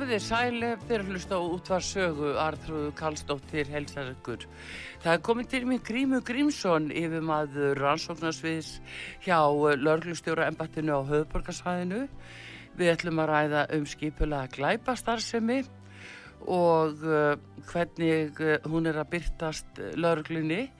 Sæli fyrir að hlusta á útvarsögu Artrúðu Kallstóttir helsarökkur. Það er komið til mér Grímu Grímsson yfir maður rannsóknarsviðs hjá lörglustjóra embattinu á höfuborgarsvæðinu. Við ætlum að ræða um skipulega glæpastarðsemi og uh, hvernig uh, hún er að byrtast lörglunni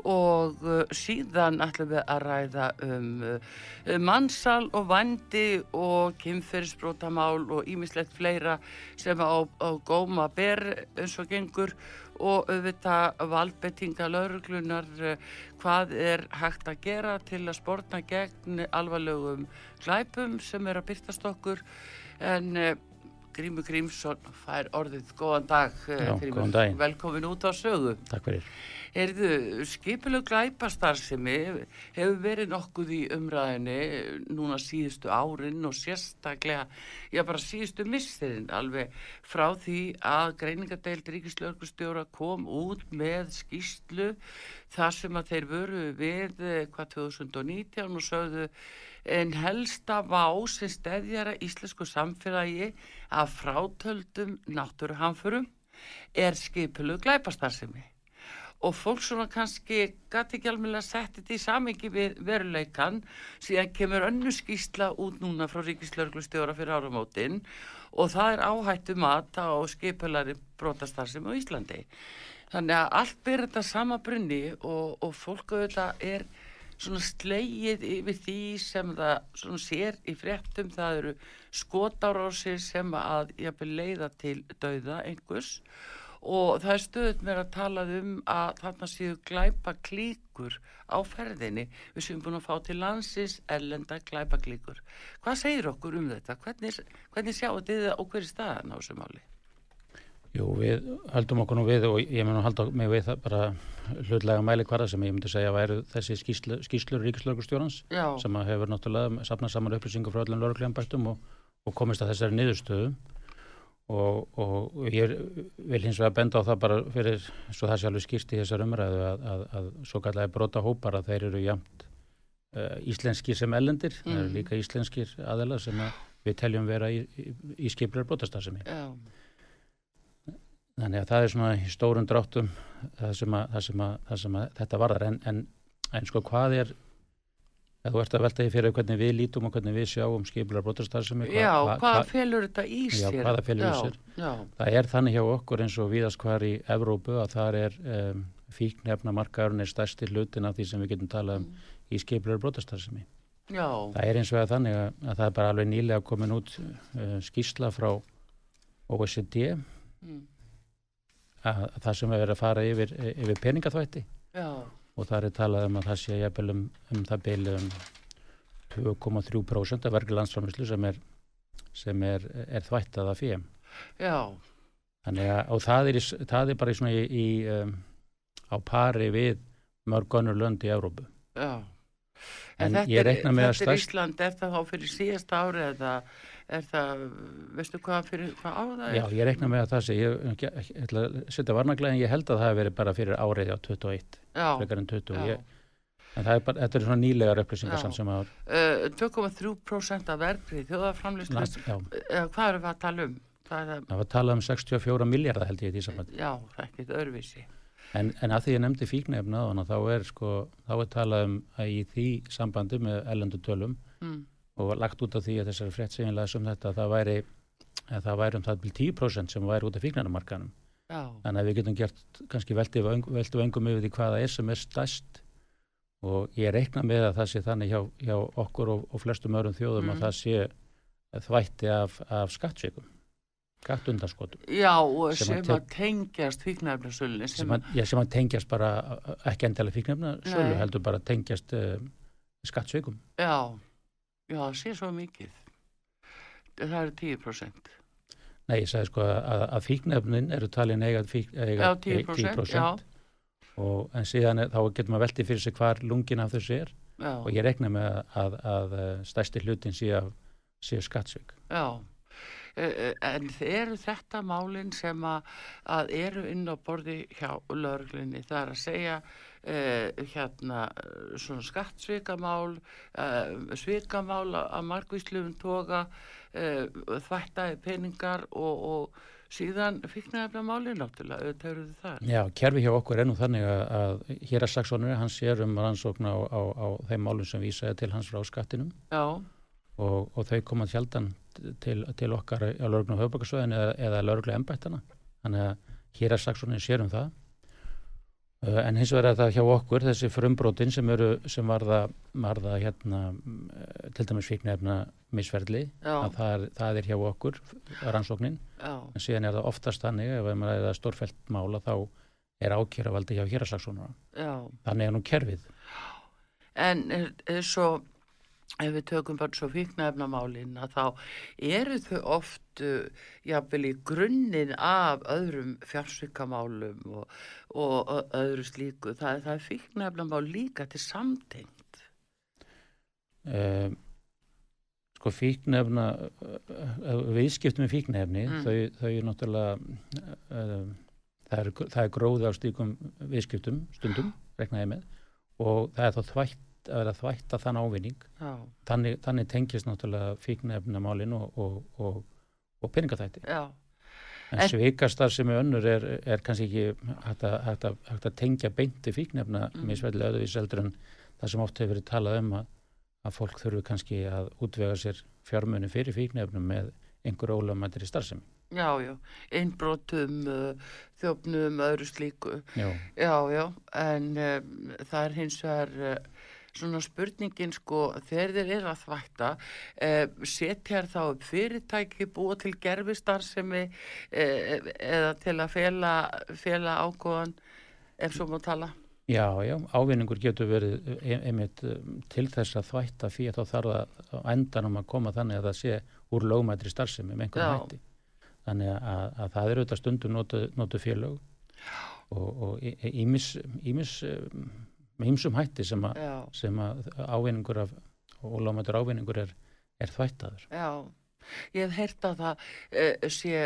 og uh, síðan ætlum við að ræða um uh, mannsal og vandi og kynferðisbrótamál og ímislegt fleira sem á, á góma ber eins og gengur. Og auðvitað valdbettinga lauruglunar uh, hvað er hægt að gera til að spórna gegn alvarlegum glæpum sem er að byrtast okkur. En Grímur Grímsson fær orðið góðan dag Já, góðan velkomin út á sögu. Takk fyrir. Erðu, skipilug glæpastarsimi hefur verið nokkuð í umræðinni núna síðustu árin og sérstaklega, já bara síðustu mistirinn alveg frá því að greiningadeild Ríkislauglustjóra kom út með skýslu þar sem að þeir voru við eh, hvað 2019 og sögðu en helsta vá sem stedjara íslensku samfélagi af frátöldum náttúruhamförum er skipilug glæpastarsimi og fólk svona kannski gæti ekki alveg að setja þetta í samingi við veruleikan síðan kemur önnu skýsla út núna frá Ríkislörglustjóra fyrir áramótin og það er áhættu mata og skipulari brotastarsim á Íslandi. Þannig að allt byrja þetta sama brunni og, og fólk auðvitað er svona slegið yfir því sem það sér í fréttum það eru skotárásir sem að jafnvel leiða til dauða einhvers og það er stöðut með að tala um að þarna séu glæpa klíkur á ferðinni við séum búin að fá til landsins ellenda glæpa klíkur. Hvað segir okkur um þetta? Hvernig, hvernig sjáu þið og hver er staðan á þessu máli? Jú, við höldum okkur nú við og ég mun að halda mig við það bara hlutlega mæli hverða sem ég myndi segja að væru þessi skýslu, skýslur ríkislörgustjórnans sem hefur náttúrulega sapnað saman upplýsingar frá öllum lörglembættum og, og komist að þessari niðurstöðu og, og ég vil hins vegar benda á það bara fyrir svo það sé alveg skýrst í þessar umræðu að, að, að svo kallega brota hópar að þeir eru jamt uh, íslenskir sem ellendir, mm. það eru líka íslenskir aðela sem að við teljum vera í, í, í skiplar brotastasemi Já. Þannig að það er svona í stórun dráttum það sem að, það sem að, það sem þetta varðar en, en, en sko hvað er þú ert að velta því fyrir hvernig við lítum og hvernig við sjáum skipular brotastarðsemi. Hva, já, hva, hvaða felur þetta í sér? Já, hvaða felur í sér? Já. Það er þannig hjá okkur eins og viðast hvar í Evrópu að það er um, fíknefna markaðurinn er stærsti hlutin af því sem við getum talað um mm. í skipular brotastarðsemi. Já. Það er eins og að þannig að, að það er bara alveg nýlega komin út uh, skísla frá OECD mm. Að, að það sem er að fara yfir, yfir peningaþvætti. Já og það er talað um að það sé jæfnvel um, um það byrju um 2,3% af verkli landsframlýslu sem er, sem er, er þvættað af. Já. Þannig að, það er, það er bara í í, um, á pari við mörg önnur lönd í Európu. Já. En, en þetta þetta er. Ísland, er það þá fyrir síðasta árið eða er það, veistu hvað fyrir hvað á það? Er? Já, ég reikna með að það sé, ég ætla að setja varnaglega en ég held að það hef verið bara fyrir árið á 21, frekar en 20 ég, en það er bara, þetta er svona nýlegar upplýsingar sem að uh, 2,3% af verðrið þjóðaframlýslu, uh, hvað eru við að tala um? Það, er, það var að tala um 64 miljardar held ég í því samfandi Já, það er ekkit öðruvísi. En, en að því ég nefndi fíknefna þá er sko, þá er talað um að í því sambandi með ellendu tölum mm og lagt út af því að þessari frett seginlega sem þetta að það væri, að það væri um það byrjum 10% sem væri út af fíknarmarkanum þannig að við getum gert kannski veldu vengum yfir því hvaða er sem er stæst og ég reikna með að það sé þannig hjá, hjá okkur og, og flestum öðrum þjóðum mm. að það sé þvætti af, af skattsvíkum skattundarskotum Já sem, að tengjast fíknarfnarsölunni sem, að, sem að tengjast bara ekki endalega fíknarfnarsölu heldur bara tengjast uh, skattsvíkum Já Já, það sé svo mikið. Það eru 10%. Nei, ég sagði sko að, að fíknefnin eru talin eiga, fík, eiga já, 10%, 10% já. Og, en síðan er, þá getur maður veltið fyrir sig hvar lungin af þessu er já. og ég rekna með að, að stærsti hlutin sé, sé skattsvík. Já, e, e, en eru þetta málinn sem að, að eru inn á borði hjá löglinni, það er að segja Eh, hérna svona skattsvikamál eh, svikamál að margvísluðum toga eh, þvættaði peningar og, og síðan fikknaðefna máli náttúrulega auðvitað eru þið þar. Já, kerfi hjá okkur ennú þannig að, að hér að saksónur hans sér um rannsókn á, á, á þeim málum sem vísaði til hans frá skattinum. Og, og þau komað hjaldan til, til okkar á lauruglu og höfbakarsöðin eða, eða lauruglu embættana þannig að hér að saksónur sér um það en hins vegar er það hjá okkur þessi frumbrótin sem, eru, sem varða, varða hérna, eh, til dæmis fíknefna misferðli að það er, það er hjá okkur rannsóknin. Já. en síðan er það oftast þannig ef maður er stórfælt mála þá er ákjæravaldi hjá héraslagsónuna þannig er nú kerfið. En svo ef við tökum bara svo fíknæfnamálin að þá eru þau oft uh, jáfnvel í grunninn af öðrum fjársvíkamálum og, og, og öðru slíku það, það er fíknæfnamál líka til samtengt um, Sko fíknæfna uh, viðskiptum með fíknæfni mm. þau, þau er náttúrulega uh, það er, er gróð á stíkum viðskiptum stundum, reknaði með og það er þá þvægt að vera þvægt að þann ávinning. Þannig, þannig tengist náttúrulega fíknefnamálin og, og, og, og peningathætti en, en svikastar sem er önnur er, er kannski ekki hægt að, hægt að, hægt að tengja beinti fíknefna mm. með svelli öðuvís eldur en það sem oft hefur verið talað um að, að fólk þurfu kannski að útvega sér fjármunni fyrir fíknefnum með einhver ólöfumættir í starfsemi. Já, já, einbrotum, uh, þjófnum, öðru slíku. Já, já, já. En um, það er hins vegar uh, svona spurningin sko þegar þeir eru að þvætta eh, setjar þá upp fyrirtæki búa til gerfistarfsemi eh, eða til að fela, fela ágóðan ef svo má tala? Já, já, ávinningur getur verið e, einmitt um, til þess að þvætta fyrir þá þarf það endanum að koma þannig að það sé úr lögmættri starfsemi með einhvern hætti. Þannig að, að það eru þetta stundum notu, notu félög. Og ímis með ymsum hætti sem, a, sem að ávinningur af ólómatur ávinningur er, er þvættaður. Já, ég hef heyrt að það uh, sé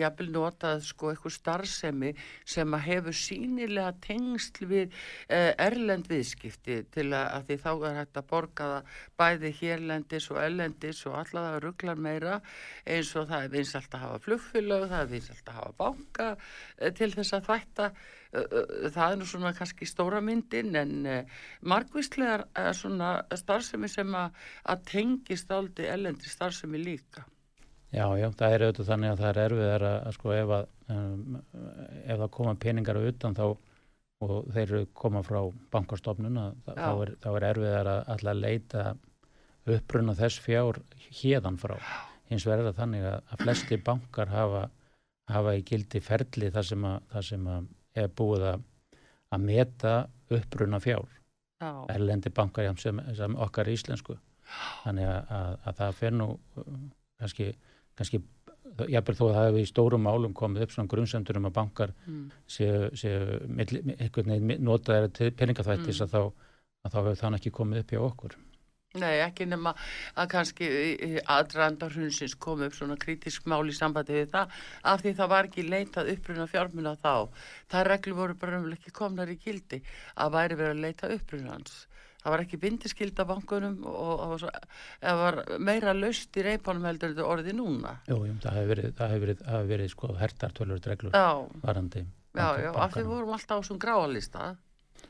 jafnvel notað sko eitthvað starfsemi sem að hefur sínilega tengsl við uh, erlend viðskipti til að, að því þá er hægt að borga það bæði hérlendis og ellendis og allavega rugglar meira eins og það er vinsalt að hafa flugfylög, það er vinsalt að hafa banka uh, til þess að þvætta það er nú svona kannski stóra myndin en margvíslegar svona starfsemi sem að, tengist áldi ellendi starfsemi líka Já, já, það er auðvitað þannig að það er erfið að, að sko ef að um, ef það koma peningar utan þá og þeir eru koma frá bankastofnun þá er, er erfið að alltaf leita uppruna þess fjár hérdan frá. Hins vegar er það þannig að, að flesti bankar hafa, hafa í gildi ferli þar sem að, þar sem að er búið að, að meta uppruna fjár. Erlendi bankar sem, sem okkar í Íslensku. Þannig að það fer nú kannski kannski jábel þó að það hefur í stórum málum komið upp svona grunnsendur um að bankar mm. séu, séu eitthvað notaðir til peningaþvættis mm. að, þá, að þá hefur þann ekki komið upp hjá okkur. Nei, ekki nema að kannski aðrandar hrunsins kom upp svona kritisk mál í sambandi við það. Af því það var ekki leitað uppruna fjármuna þá. Það reglu voru bara ekki komnar í gildi að væri verið að leita uppruna hans. Það var ekki bindiskild af bankunum og það var meira löst í reypunum heldur þetta orði núna. Jú, jú það hefur verið, hef verið, hef verið sko hertartölur reglur varandi Já, já, af því vorum alltaf á svona gráalista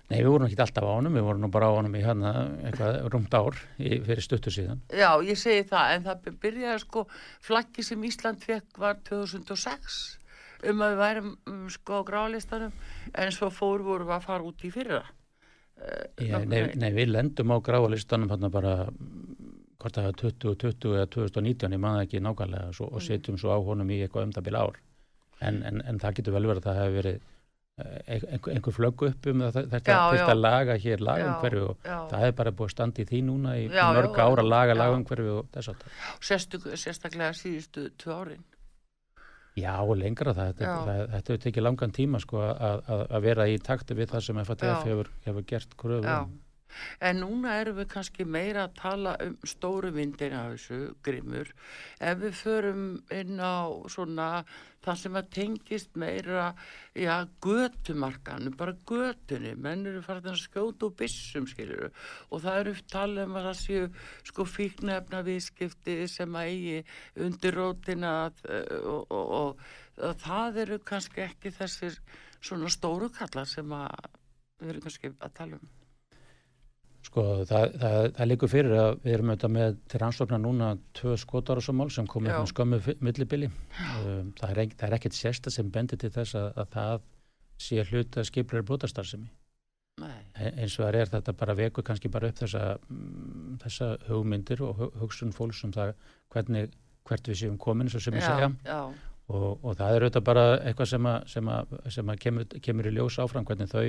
Nei, við vorum ekki alltaf á honum, við vorum nú bara á honum í hérna eitthvað rúmt ár í, fyrir stuttu síðan. Já, ég segi það, en það byrjaði sko flaggi sem Ísland fekk var 2006 um að við værum um, sko á gráalistanum en svo fór vorum við að fara út í fyrra. Já, nei, nei, við lendum á gráalistanum hérna bara hvort það var 2020 eða 2019 ég maður ekki nákvæmlega svo, og mm. setjum svo á honum í eitthvað umdabil ár. En, en, en það getur vel verið að það hefur verið eh, einhver, einhver flöggu upp um þetta fyrsta laga hér lagum hverju og já. það hefur bara búið standi í því núna í já, mörg ára laga lagum hverju og þess að Sérstaklega síðustu tvö árin. Já, lengra það. Þetta, það, þetta hefur tekið langan tíma sko, að, að, að vera í takti við það sem FATF hefur, hefur gert kröðum. En núna erum við kannski meira að tala um stóru vindin af þessu grimur. Ef við förum inn á svona það sem að tengist meira, já, götumarkanu, bara götunni. Menn eru farið að skjóta úr bissum, skiljuru. Og það eru talað um að það séu sko fíknefna viðskipti sem að eigi undir rótina og, og, og, og það eru kannski ekki þessir svona stóru kallar sem að við erum kannski að tala um. Sko það, það, það likur fyrir að við erum auðvitað með til rannsóknar núna tvö skotar og svo mál sem komið með skömmu millibili. Um, það er, er ekkert sérsta sem bendir til þess að, að það sé hlut að skiplega brotastarsemi. E, eins og það er þetta bara veku kannski bara upp þessa, mm, þessa hugmyndir og hugsun fólks um það hvernig, hvert við séum komin og sem ég segja. Já. Og, og það er auðvitað bara eitthvað sem, að, sem, að, sem að kemur, kemur í ljós áfram hvernig þau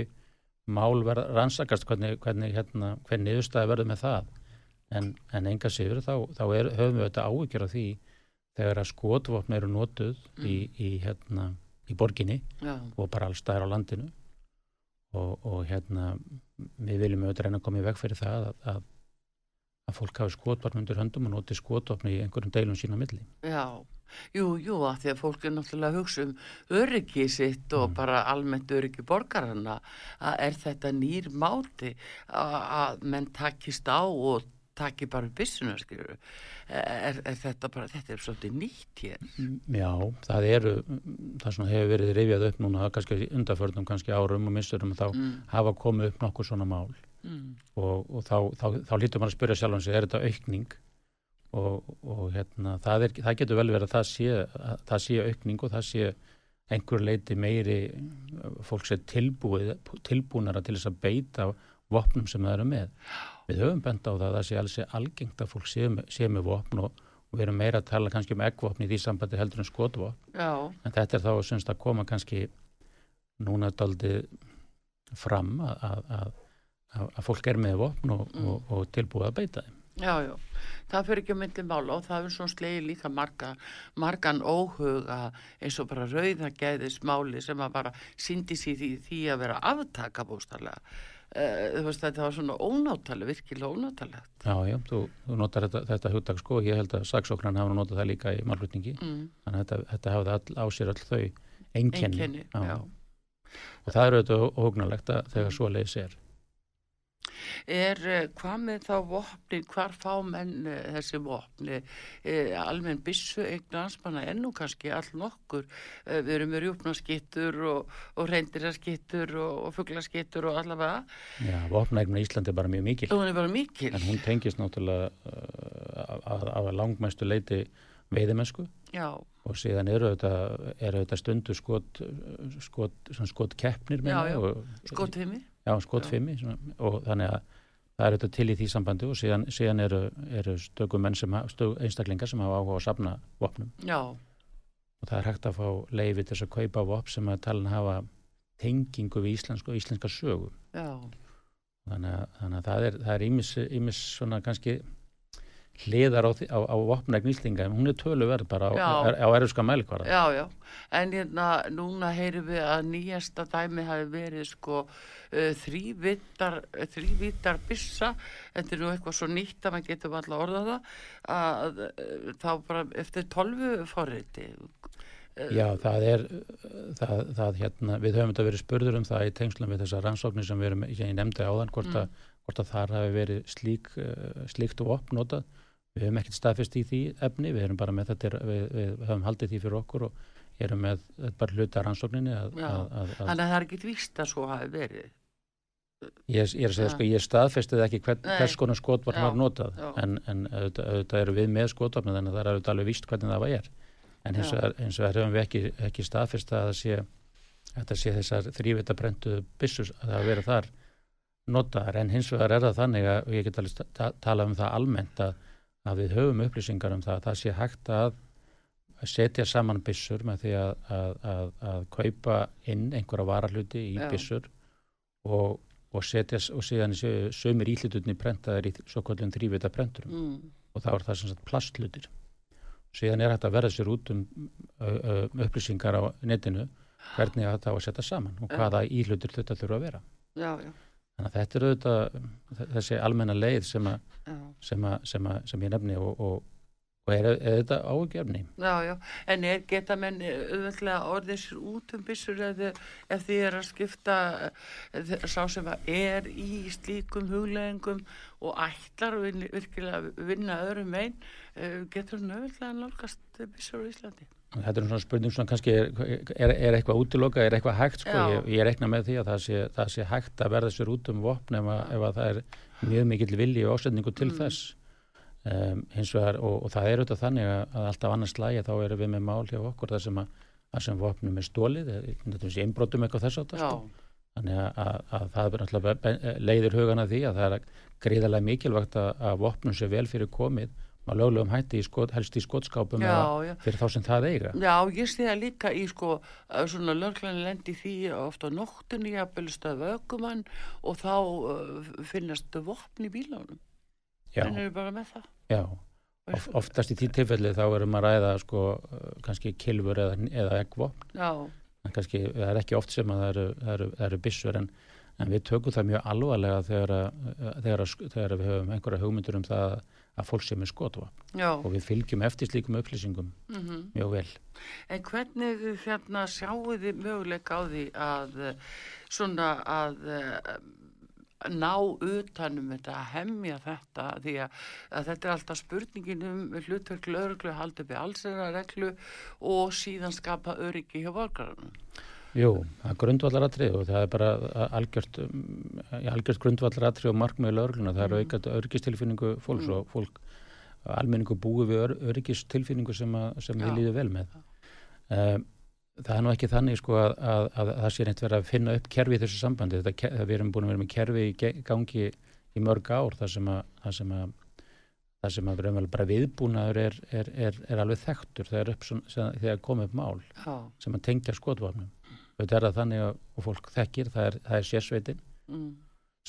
mál verða rannsakast hvernig, hvernig, hérna, hvernig niðurstaði verður með það en, en enga sigur þá, þá er, höfum við þetta áhyggjur af því þegar að skotvopn eru notuð mm. í, í, hérna, í borginni Já. og bara allstaðar á landinu og, og hérna við viljum auðvitað reyna að koma í veg fyrir það að, að, að fólk hafi skotvopn undir höndum og noti skotvopn í einhverjum deilum sína milli Já Jú, jú, að því að fólk er náttúrulega að hugsa um öryggi sitt og mm. bara almennt öryggi borgarana að er þetta nýr máti að menn takist á og taki bara bissunar, skilur er, er þetta bara, þetta er svolítið nýtt hér? Mm, já, það eru það svona hefur verið reyfjað upp núna kannski undarförnum, kannski árum og missurum þá mm. hafa komið upp nokkur svona mál mm. og, og þá, þá, þá, þá lítur maður að spyrja sjálf hans, er þetta aukning? Og, og hérna, það, er, það getur vel verið að það sé, að það sé aukning og það sé einhver leiti meiri fólk sé tilbúið, tilbúnara til þess að beita vopnum sem það eru með. Við höfum bent á það að það sé alls algengt að fólk sé, sé með vopn og, og við erum meira að tala kannski um eggvopn í því sambandi heldur en skotvopn. Já. En þetta er þá semst að koma kannski núna daldi fram að, að, að, að fólk er með vopn og, mm. og tilbúið að beita þeim. Já, já, það fyrir ekki að myndi mála og það er svona slegið líka marga, margan óhuga eins og bara rauðagæðis máli sem að bara síndi sér því, því að vera aftaka bústarlega uh, veist, þetta var svona ónáttalega, virkilega ónáttalega. Já, já, þú, þú notar þetta, þetta hugdag sko, ég held að saksóknan hafa notað það líka í málflutningi, mm. þannig að þetta, þetta hafði all, á sér all þau enkenni. Enkenni, já. já. Og það eru þetta óhugnalegt að þegar svo leiðis er er eh, hvað með þá vopni, hvar fá menn eh, þessi vopni, eh, almenn bissu eignu anspanna ennú kannski all nokkur, við erum með rjúpnaskittur og, og reyndirarskittur og, og fugglaskittur og allavega. Já, vopnaegnu í Íslandi er bara mjög mikil. Hún er bara mikil. En hún tengist náttúrulega að, að langmæstu leiti veiðimennsku Já. og síðan eru þetta, eru þetta stundu skot, skot, skot keppnir skotfimi já, skotfimi og þannig að það eru þetta til í því sambandi og síðan, síðan eru, eru stökum einstaklingar sem hafa áhuga að sapna vopnum. Já. og það er hægt að fá leiði til þess að kaupa vopn sem að tala hafa tengingu við íslensk og íslenska sögu. Þannig að, þannig að það er ímis svona kannski hliðar á, á, á vopnægn Íslinga hún er töluverð bara á, á erfska mælkvara Já, já, en hérna núna heyrum við að nýjasta dæmi hafi verið sko uh, þrývittar þrývittar bissa þetta er nú eitthvað svo nýtt að maður getur alltaf orðað það að uh, þá bara eftir tolvu forriði Já, það er það, það hérna, við höfum þetta verið spurður um það í tengslum við þessar rannsóknir sem við erum, ég nefndi áðan hvort, mm. hvort að þar hafi verið slík, uh, slíkt og opnótað Við hefum ekkert staðfest í því efni, við erum bara með þetta, við, við höfum haldið því fyrir okkur og erum með bara hluta rannsókninni Þannig að það er ekkert vist að svo hafi verið. Ég, ég er að segja, sko, ég staðfestið ekki hvern, hvers konar skotvarn var notað já. en, en auðvitað, auðvitað eru við með skotvarnu þannig að það er auðvitað alveg vist hvernig það var er. En eins og það hefum við ekki, ekki staðfestið að það sé, að það sé þessar þrývita brentu bissus að það veri þar notaðar. En hins vegar er það þannig að ég get alveg tala um það almennt að að við höfum upplýsingar um það að það sé hægt að setja saman bissur með því að, að, að, að kaupa inn einhverja varahluti í Já. bissur og, og setja og síðan sömur íhlutunni prentaðir í svo kvöldum þrývita prenturum. Mm. og þá er það sem sagt plastlutir síðan er hægt að verða sér út um upplýsingar á netinu hvernig það á að setja saman og hvaða íhlutur þetta þurfa að vera. Já, já Þannig að þetta er auðvitað þessi almenna leið sem, a, sem, a, sem, a, sem ég nefni og, og, og er, þetta ágjörni. Já, já, en er, geta menn auðvitað orðið sér út um bissur eða ef því er að skipta sá sem er í slíkum hugleggingum og ætlar virkilega að vinna öðrum einn, eh, getur hann auðvitað að nálgast bissur á Íslandi? Þetta er svona spurning svona kannski er, er, er eitthvað útiloka, er eitthvað hægt sko, ég, ég rekna með því að það sé, það sé hægt að verða sér út um vopn ef, ef að það er mjög mikill vilji og ásendingu til mm. þess. Um, vegar, og, og það er auðvitað þannig að, að alltaf annars lægi þá erum við með mál hjá okkur þar sem, að, að sem vopnum er stólið, þetta er einbrotum eitthvað þess átt sko. þannig að, að það er náttúrulega leiðir hugana því að það er gríðarlega mikilvægt að vopnum sé vel fyrir komið á lögulegum hætti í skot, helst í skottskápum já, já. fyrir þá sem það eiga. Já, ég sé það líka í sko svona löglegin lendi því ofta nóttunni að byrjast vökumann og þá uh, finnast vopn í bílánum en eru bara með það? Já, of, oftast í því tilfelli þá erum að ræða sko kannski kilfur eða, eða eggvopn. Kannski það er ekki oft sem að það eru, eru, eru bissur en, en við tökum það mjög alvarlega þegar, þegar, þegar við höfum einhverja hugmyndur um það að fólk sem er skotva og við fylgjum eftir slíkum upplýsingum mm -hmm. mjög vel. En hvernig hérna sjáu þið möguleika á því að svona að ná utanum þetta að hemmja þetta því að, að þetta er alltaf spurningin um hlutverklu örglu haldið við allsera reglu og síðan skapa öryggi hjá volkarunum. Jú, það er grundvallaratrið og það er bara algjört, um, algjört grundvallaratrið og markmiðilega örgluna. Það er mm. aukað örgistilfinningu fólks mm. og fólk, almenningu búi við örgistilfinningu sem, að, sem við líðum vel með. Um, það er nú ekki þannig sko að, að, að það sé reynd verið að finna upp kerfi í þessu sambandi. Þetta, við erum búin að vera með kerfi í gangi í mörg ár þar sem að það sem að það sem að vera bara viðbúnaður er, er, er, er alveg þekktur þegar, þegar komið upp mál Já. sem að tengja skotvapnum auðvitað er það þannig að fólk þekkir, það er, það er sérsveitin mm.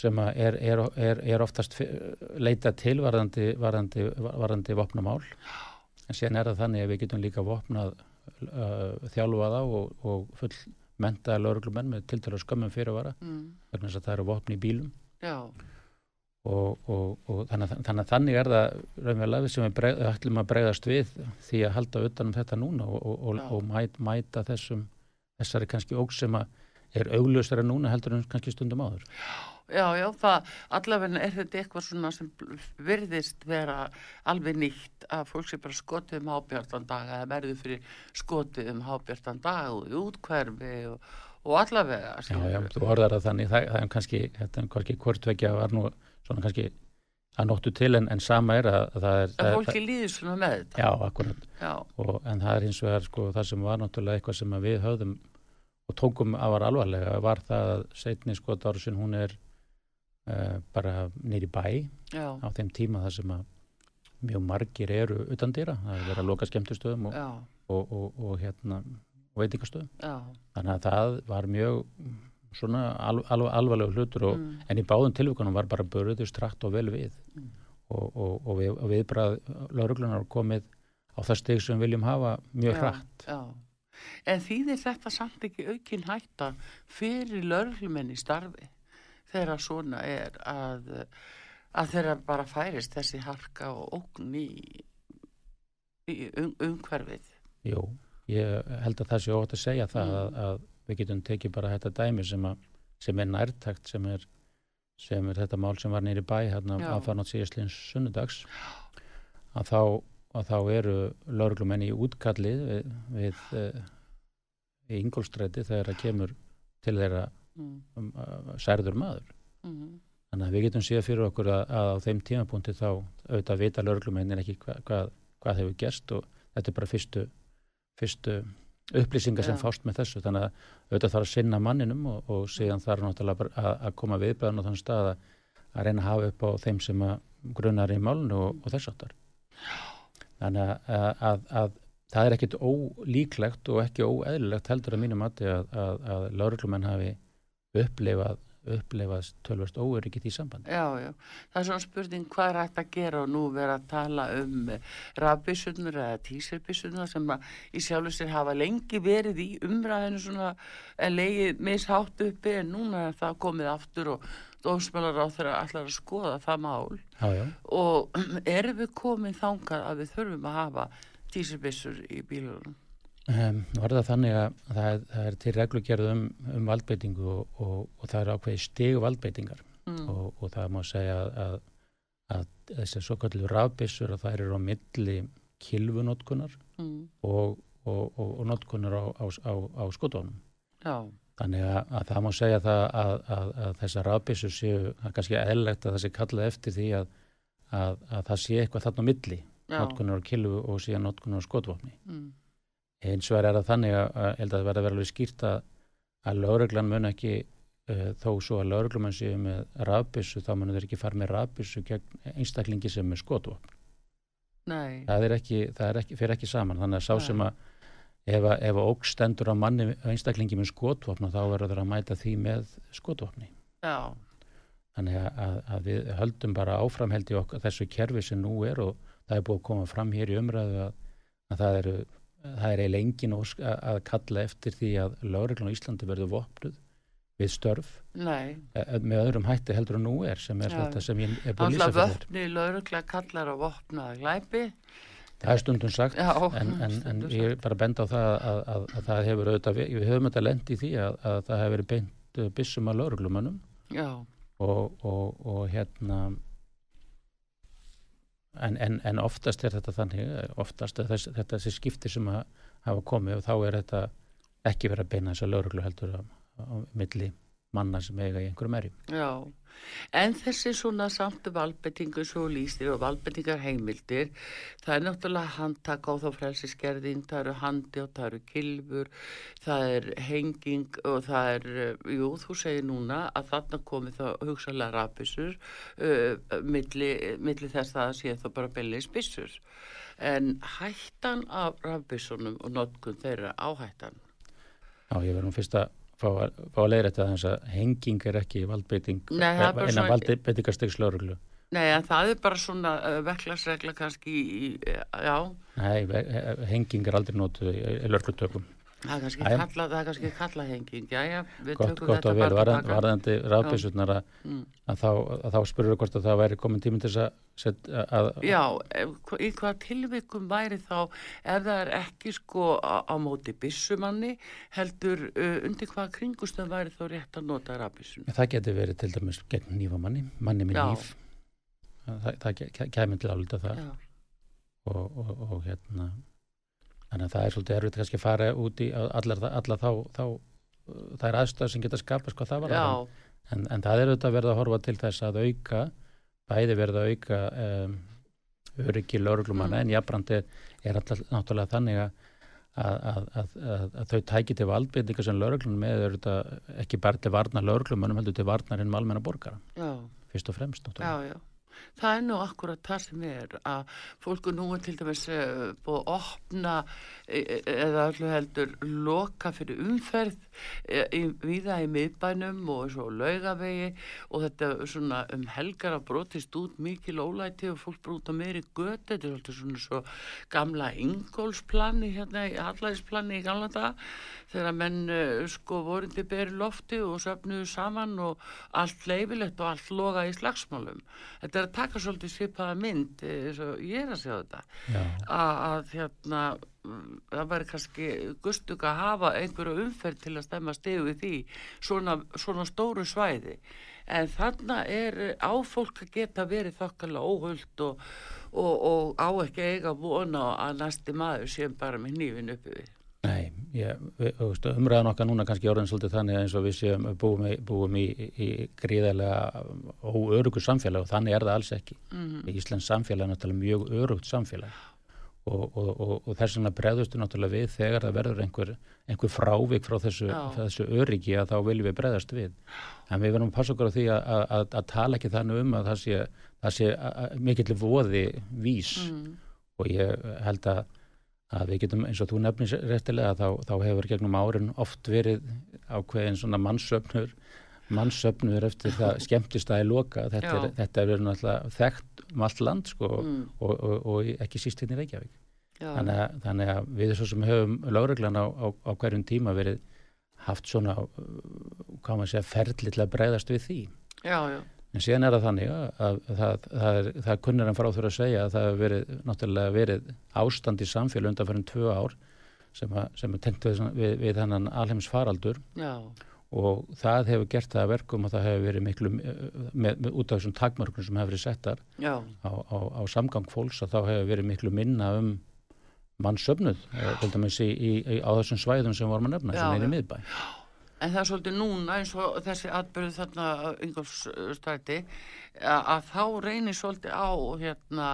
sem er, er, er oftast leita til varðandi, varðandi, varðandi vopnamál en síðan er það þannig að við getum líka vopnað uh, þjálfaða og, og full mentaði lauruglumenn með tiltala skömmum fyrirvara mm. vegna þess að það eru vopni í bílum og, og, og þannig, þannig að þannig er það raunverulega sem við ætlum að bregðast við því að halda utanum þetta núna og, og mæt, mæta þessum þessari kannski óg sem er augljósara núna heldur en kannski stundum áður. Já, já, það allavega er þetta eitthvað svona sem virðist vera alveg nýtt að fólk sé bara skotið um hábjartan dag eða verður fyrir skotið um hábjartan dag og útkverfi og, og allavega Já, já, þú orðar að þannig það, það er kannski, þetta er kannski hvortvekja var nú svona kannski að nóttu til en, en sama er að það er að fólki líður svona með þetta. Já, akkurat, og, en það er hins vegar sko það sem var náttúrulega eitthvað sem við höfðum og tókum að var alvarlega var það að setni skot ára sin hún er uh, bara nýri bæ Já. á þeim tíma þar sem að mjög margir eru utan dýra það er verið að loka skemmtustöðum og, og, og, og hérna veitingastöðum þannig að það var mjög svona al, al, alvarlegu hlutur mm. en í báðum tilvíkunum var bara börjuðu strakt og vel við mm. og við, viðbrað lauruglunar komið á það steg sem við viljum hafa mjög já, hratt já. En þýðir þetta samt ekki aukinn hætta fyrir lauruglumenn í starfi? þegar svona er að, að þeirra bara færist þessi harka og ógn í, í um, umhverfið. Jú, ég held að það sé ótt að segja það mm. að, að við getum tekið bara þetta dæmi sem, að, sem er nærtækt sem er, sem er þetta mál sem var nýri bæ hérna að fara nátt síðastlins sunnudags að þá, að þá eru lauruglumenn í útkallið við, við uh, í Ingolstræti þegar það kemur til þeirra mm. um, uh, særður maður mm. þannig að við getum síðan fyrir okkur að, að á þeim tímapunkti þá auðvitað vita lauruglumennin ekki hva, hvað, hvað hefur gerst og þetta er bara fyrstu, fyrstu upplýsingar sem ja. fást með þessu þannig að auðvitað þarf að sinna manninum og, og síðan þarf náttúrulega að, að koma viðbæðan á þann stað að, að reyna að hafa upp á þeim sem grunnar í málunu og, og þess áttar þannig að, að það er ekkit ólíklegt og ekki óeðlilegt heldur að mínum að að lauruglumenn hafi upplifað upplifast tölvast óöryggið í sambandi. Já, já. Það er svona spurning hvað er hægt að gera og nú vera að tala um rafbissunar eða tíserbissunar sem að í sjálf og sér hafa lengi verið í umræðinu svona en leiðið mishátt uppi en núna er það komið aftur og dómsmjölar á þeirra allar að skoða það mál já, já. og erum við komið þangað að við þurfum að hafa tíserbissur í bílunum? Um, var það þannig að það það er til reglugjörð um, um valdbeitingu og, og, og það er ákveði stegu valdbeitingar mm. og, og það má segja að, að þessi svo kallu rafbissur að það eru á milli kilvunótkunar mm. og nótkunar á, á, á, á skotónum. Já. Þannig að, að það má segja það að, að þessar rafbissur séu kannski eðlegt að það sé kallað eftir því að það sé eitthvað þarna á milli, nótkunar á kilvu og síðan nótkunar á skotvopni. Mm. Eins og er það þannig að, að, að það verða verið skýrt að, að lauruglan mun ekki uh, þó svo að lauruglumann séu með rafbissu þá munur þeir ekki fara með rafbissu gegn einstaklingi sem er skotvopn. Nei. það er ekki, það er ekki, fyrir ekki saman. Þannig að sá sem að ef að óg stendur á manni einstaklingi með skotvopna þá verður það að mæta því með skotvopni Já. þannig að, að við höldum bara áframheldi okkur þessu kerfi sem nú er og það er búið að koma fram hér í umræðu að það eru það er eiginlega engin ósk að kalla eftir því að lauruglan á Íslandi verður vopnuð við störf Nei. E, e, með öðrum hætti heldur en nú er sem er ja. þetta sem ég er búin að lýsa fyrir Vöfni laurugla kallar á vopnaða glæpi Það er stundum sagt Já, en, en, en ég er bara að benda á það að, að, að það hefur auðvitað, við höfum þetta lend í því að, að það hefur verið beint uh, bissum að lauruglumannum og, og, og hérna En, en, en oftast er þetta þannig, oftast er þess, þetta þessi skipti sem hafa komið og þá er þetta ekki verið að beina þess að lauruglu heldur á, á milli manna sem eiga í einhverjum erjum. Já, en þessi svona samt valbettingu svo lístir og valbettingar heimildir, það er náttúrulega handtak á þá frelsiskerðin, það eru handi og það eru kilfur, það er henging og það er, jú þú segir núna að þarna komi það hugsalega rafbissur uh, milli, milli þess að það sé þá bara bellis bissur, en hættan af rafbissunum og notkun þeirra áhættan? Já, ég verðum fyrst að fá að, að leira þetta þess að henging er ekki valdbeiting en valdbeitingarsteg Nei, það er bara svona uh, veklagsregla kannski í, já. Nei, henging er aldrei nótuð í, í lörglutökum Það er kannski, kallahenging, já, já, við gott, tökum gott þetta vel, bara varðandi, varðandi rafbísunar að, mm. að þá, þá spurur hvort að það væri komin tíminn til þess að... Já, í hvað tilvikum væri þá, ef það er ekki sko á, á móti bísumanni, heldur uh, undir hvað kringustöðum væri þá rétt að nota rafbísunar? Það getur verið til dæmis gegn nýfamanni, manni með nýf, það, það kemur til álita það. Og, og, og hérna þannig að það er svolítið erfitt kannski að fara út í allar, allar þá, þá það er aðstöð sem getur skapast hvað það var en, en það er auðvitað verið að horfa til þess að auka bæði verið að auka um, öryggi lauruglumanna mm. en jábrandi er alltaf náttúrulega þannig að Að, að, að, að þau tæki til valdbyrninga sem lauruglunum með auðvitað ekki bara til varna lauruglumannum heldur til varnarinn malmenna borgara. Já. fyrst og fremst já, já það er nú akkurat það sem er að fólku nú er til dæmis uh, búið að opna e, e, eða öllu heldur loka fyrir umferð. e, í, viða í miðbænum og svo laugavegi og þetta svona um helgar að brotist út mikið lólæti og fólk brúta meiri göti, þetta er alltaf svona svo gamla ingólsplanni hérna í hallæðisplanni í gamla dag þegar menn uh, sko vorundi beri lofti og söfnuðu saman og allt leifilegt og allt loga í slagsmálum. Þetta er að taka svolítið svipaða mynd eins og ég er að segja þetta. Að hérna það væri kannski gustug að hafa einhverju umferð til að stemma stegu í því svona, svona stóru svæði en þannig er áfólk að geta verið þokkala óhullt og, og, og á ekki eiga vona að næsti maður sem bara með nývin uppi við Nei, ég, umræðan okkar núna kannski orðin svolítið þannig eins og við séum búum í, búum í, í gríðarlega óörugur samfélag og þannig er það alls ekki. Mm -hmm. Íslands samfélag er náttúrulega mjög örugt samfélag og, og, og þess vegna breðustu náttúrulega við þegar það verður einhver, einhver frávik frá þessu, þessu öryggi að þá viljum við breðast við. En við verðum að passa okkur á því að, að, að tala ekki þannig um að það sé, sé mikill voði vís mm. og ég held að að við getum eins og þú nefnir réttilega þá, þá hefur gegnum árin oft verið ákveðin svona mannsöfnur mannsöfnur eftir það skemmtist að í loka. Þetta er, þetta er verið náttúrulega þekkt um allt land sko mm. og, og, og ekki síst hérna í Reykjavík. Þannig að, þannig að við svo sem höfum lögreglan á, á, á hverjum tíma verið haft svona hvað maður segja ferðlilega breyðast við því. Já já. En síðan er það þannig að, að, að það, það, er, það kunnir en frá þurfa að segja að það hefur verið náttúrulega verið ástand í samfélag undan fyrir tvö ár sem, að, sem er tengt við, við, við þennan alheims faraldur Já. Og það hefur gert það verkum og það hefur verið miklu með, með, út af þessum takmörgum sem hefur verið settar á, á, á samgang fólks að þá hefur verið miklu minna um mannsöfnuð, til dæmis í, í, í, á þessum svæðum sem vorum að nefna, sem er í miðbæ. En það er svolítið núna eins og þessi atbyrðu þarna yngolfstræti að þá reynir svolítið á hérna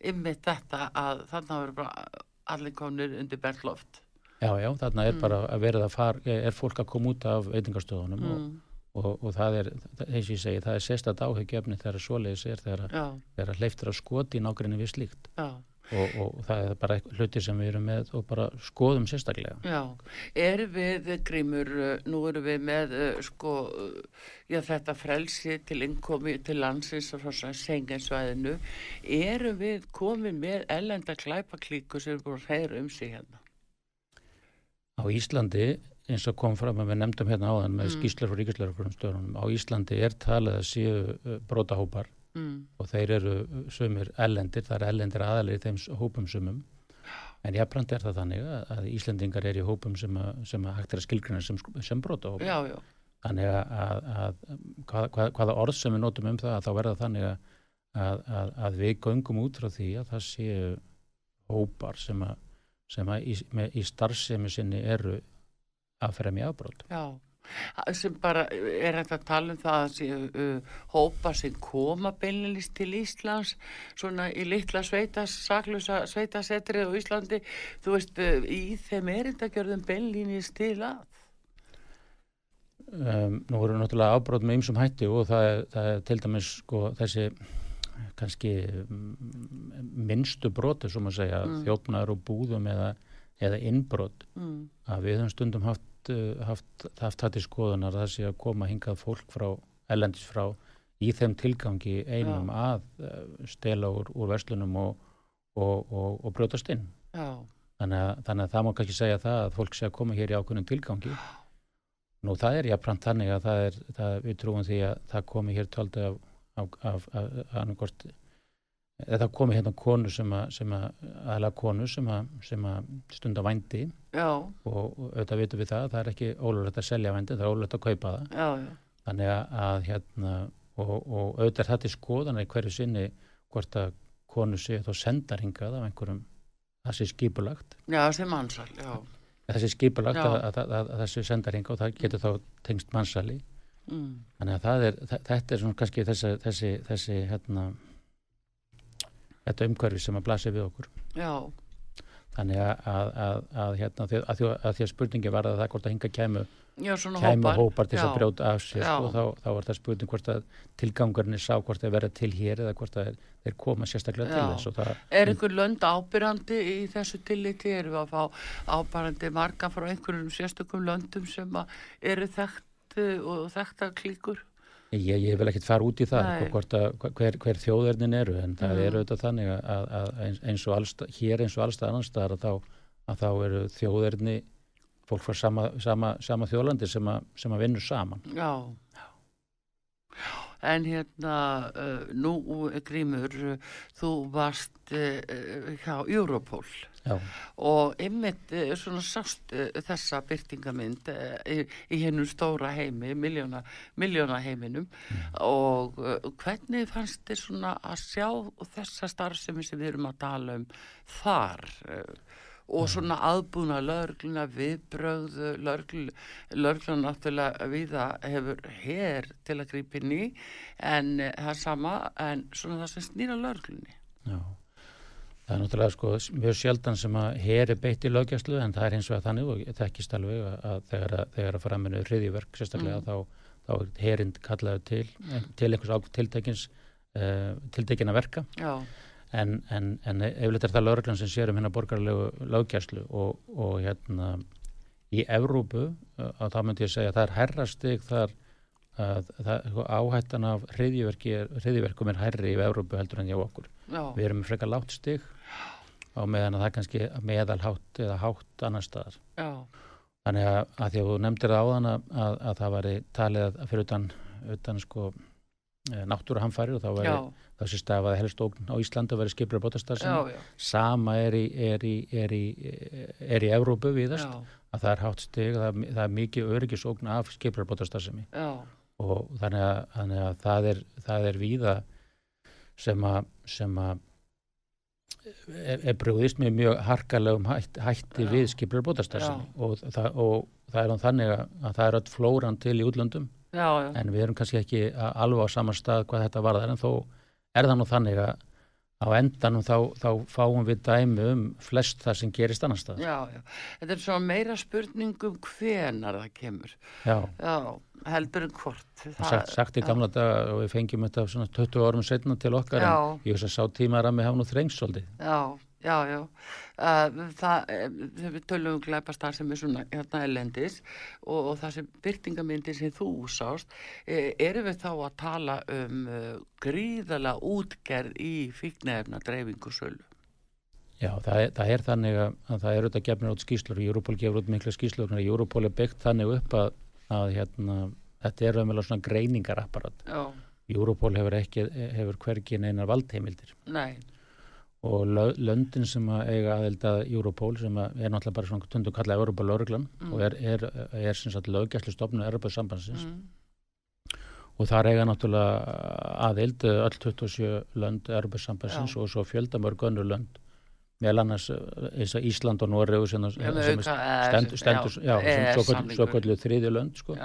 ymmið þetta að þarna verður bara allir komnir undir bergloft. Já, já, þarna er mm. bara að verða að fara, er fólk að koma út af veitingarstöðunum mm. og, og, og það er, eins og ég segi, það er sérstætt áhugjefni þegar svoleiðis er þegar hleyftur að skoti í nákvæmni við slíkt. Já. Og, og það er bara hluti sem við erum með og bara skoðum sérstaklega Já, er við grímur nú erum við með sko já þetta frelsi til innkomi til landsins og svona senginsvæðinu eru við komið með ellenda klæpaklíku sem er búin að heyra um sig hérna Á Íslandi eins og kom fram að við nefndum hérna áðan með mm. skýslar og ríkislaugur á Íslandi er talið að séu brótahópar mm. og þeir eru sumir ellendir, það er ellendir aðalir í þeim hópum sumum en jábrand er það þannig að Íslendingar er í hópum sem að, sem að hægt er að skilgrina sem, sem já. þannig að, að, að hvað, hvað, hvaða orð sem við notum um það þá verða þannig að við göngum út frá því að það séu hópar sem að sem í, í starfsemi sinni eru að fremja afbrót Já. Sem bara er hægt að tala um það að séu uh, hópa sem koma beinilist til Íslands svona í litla sveitas saklusa sveitasetrið á Íslandi þú veist uh, í þeim erindagjörðum beinilist til að? Um, Nú voru náttúrulega ábróð með ymsum hætti og það er, það er til dæmis sko þessi kannski minnstu brotu sem að segja mm. þjófnar og búðum eða, eða innbrot mm. að við höfum stundum haft haft, haft, haft þetta í skoðunar að það sé að koma hingað fólk frá, ellendis frá í þeim tilgangi einum Já. að uh, stela úr, úr verslunum og, og, og, og brjótast inn þannig að, þannig að það má kannski segja það að fólk sé að koma hér í ákveðnum tilgangi nú það er jáfnframt þannig að það er, það, við trúum því að það komi hér tóldi af, af, annarkort eða það komi hérna konu sem að, að aðalega konu sem að, að stunda vændi. Og, og auðvitað vitum við það það er ekki ólulegt að selja vændi, það er ólulegt að kaupa það. Já, já. þannig að hérna og, og auðvitað er þetta í skoðan í hverju sinni hvort að konu sé þá sendar hingað af einhverjum það sé skipulagt. Já, það sé mannsal, já Það sé skipulagt að, að, að, að það sé sendaringa og það getur þá tengst mannsali mm. þannig að er þetta er svona kannski þessi þessi, þessi hérna þetta umhverfi sem að blasi við okkur Já Þannig að hérna að því að spurningi var að það hvort að hinga kæmu Já, kæmu hópar, hópar til að brjóta af sér og sko, þá, þá var það spurning hvort að tilgangurinn er sá hvort það verða til hér eða hvort það er, er koma sérstaklega Já. til þess það, Er einhver lönd ábyrjandi í þessu tilliti? Erum við að fá ábyrjandi marga frá einhverjum sérstökum löndum sem eru þekkt og þekkta klíkur? Ég, ég vil ekkert fara út í það að hver, hver þjóðverðin eru en það mm. eru auðvitað þannig að, að eins og allstað, hér eins og allstað staðar að þá, að þá eru þjóðverðni fólk frá sama, sama, sama þjóðlandi sem, sem að vinna saman. Já. Já. En hérna, uh, nú Grímur, þú varst uh, hjá Europol Já. og ymmit uh, svona sást þessa byrtingamind í, í hennum stóra heimi, miljóna, miljóna heiminum mm. og hvernig fannst þið svona að sjá þessa starfsemi sem við erum að tala um þar? og svona aðbúna lögluna viðbröðu lögluna náttúrulega viða hefur hér til að grípa inn í en eh, það sama en svona það sem snýra löglunni Já, það er náttúrulega sko mjög sjaldan sem að er beitt í lögjastlu en það er hins vegar þannig og það ekki stalveg að þegar að, þegar að fara með hriðiverk sérstaklega mm. þá, þá er herind kallaðu til til einhvers ákveð tiltekins uh, tiltekina verka Já en, en, en eflut er það lauruglan sem sér um hérna borgarlegu lögjæslu og, og hérna í Evrópu að það myndi ég segja að það er herrastig þar að það, sko, áhættan af hriðjverkum er herri í Evrópu heldur en hjá okkur Já. við erum frekar látt stig á meðan að það kannski meðalhátt eða hátt annar staðar. Já. þannig að, að því að þú nefndir það áðan að, að, að það var talið að fyrir utan, utan sko eh, náttúruhamfæri og þá var þessi stafaði helst ógn á Íslanda að vera skiplar bótastarsin sama er í er í, er í, er í Evrópu viðast já. að það er hátt steg það, það er mikið öryggisógn af skiplar bótastarsin og þannig að, þannig að það, er, það er víða sem að sem að er, er brúðist með mjög harkalegum hætt, hætti já. við skiplar bótastarsin og, og það er þannig að, að það er öll flóran til í útlöndum já, en við erum kannski ekki alveg á saman stað hvað þetta var þar en þó er það nú þannig að á endanum þá, þá fáum við dæmi um flest það sem gerist annar stað. Já, já. Þetta er svona meira spurningum hvenar það kemur. Já. Já, heldur en hvort. Það sagt, sagt í gamla dag og við fengjum þetta svona 20 árum setna til okkar já. en ég veist að sá tímar að við hafa nú þrengsóldi. Já, já, já. Uh, það, við tölum um glæpastar sem er svona hérna elendis og, og það sem byrtingamindi sem þú sást e, erum við þá að tala um uh, gríðala útgerð í fíknefna dreifingu sölu Já, það er, það er þannig að, að það er auðvitað gefnir át skýslur Europol gefur út miklu skýslur Europol er byggt þannig upp að, að hérna, þetta er auðvitað svona greiningarapparat Europol hefur ekki, hefur hvergin einar valdheimildir Nei og löndin sem að eiga aðeld að Europol sem að er náttúrulega bara svona tundu kallað Europol Örglan mm. og er, er, er sem sagt löggæslu stofnum Europol sambandsins mm. og þar eiga náttúrulega aðeld öll 27 lönd já. og svo fjöldamörg önnur lönd meðal annars eins og Ísland og Noreg sem, sem stendur, já, sem svo kallu þriði lönd sko.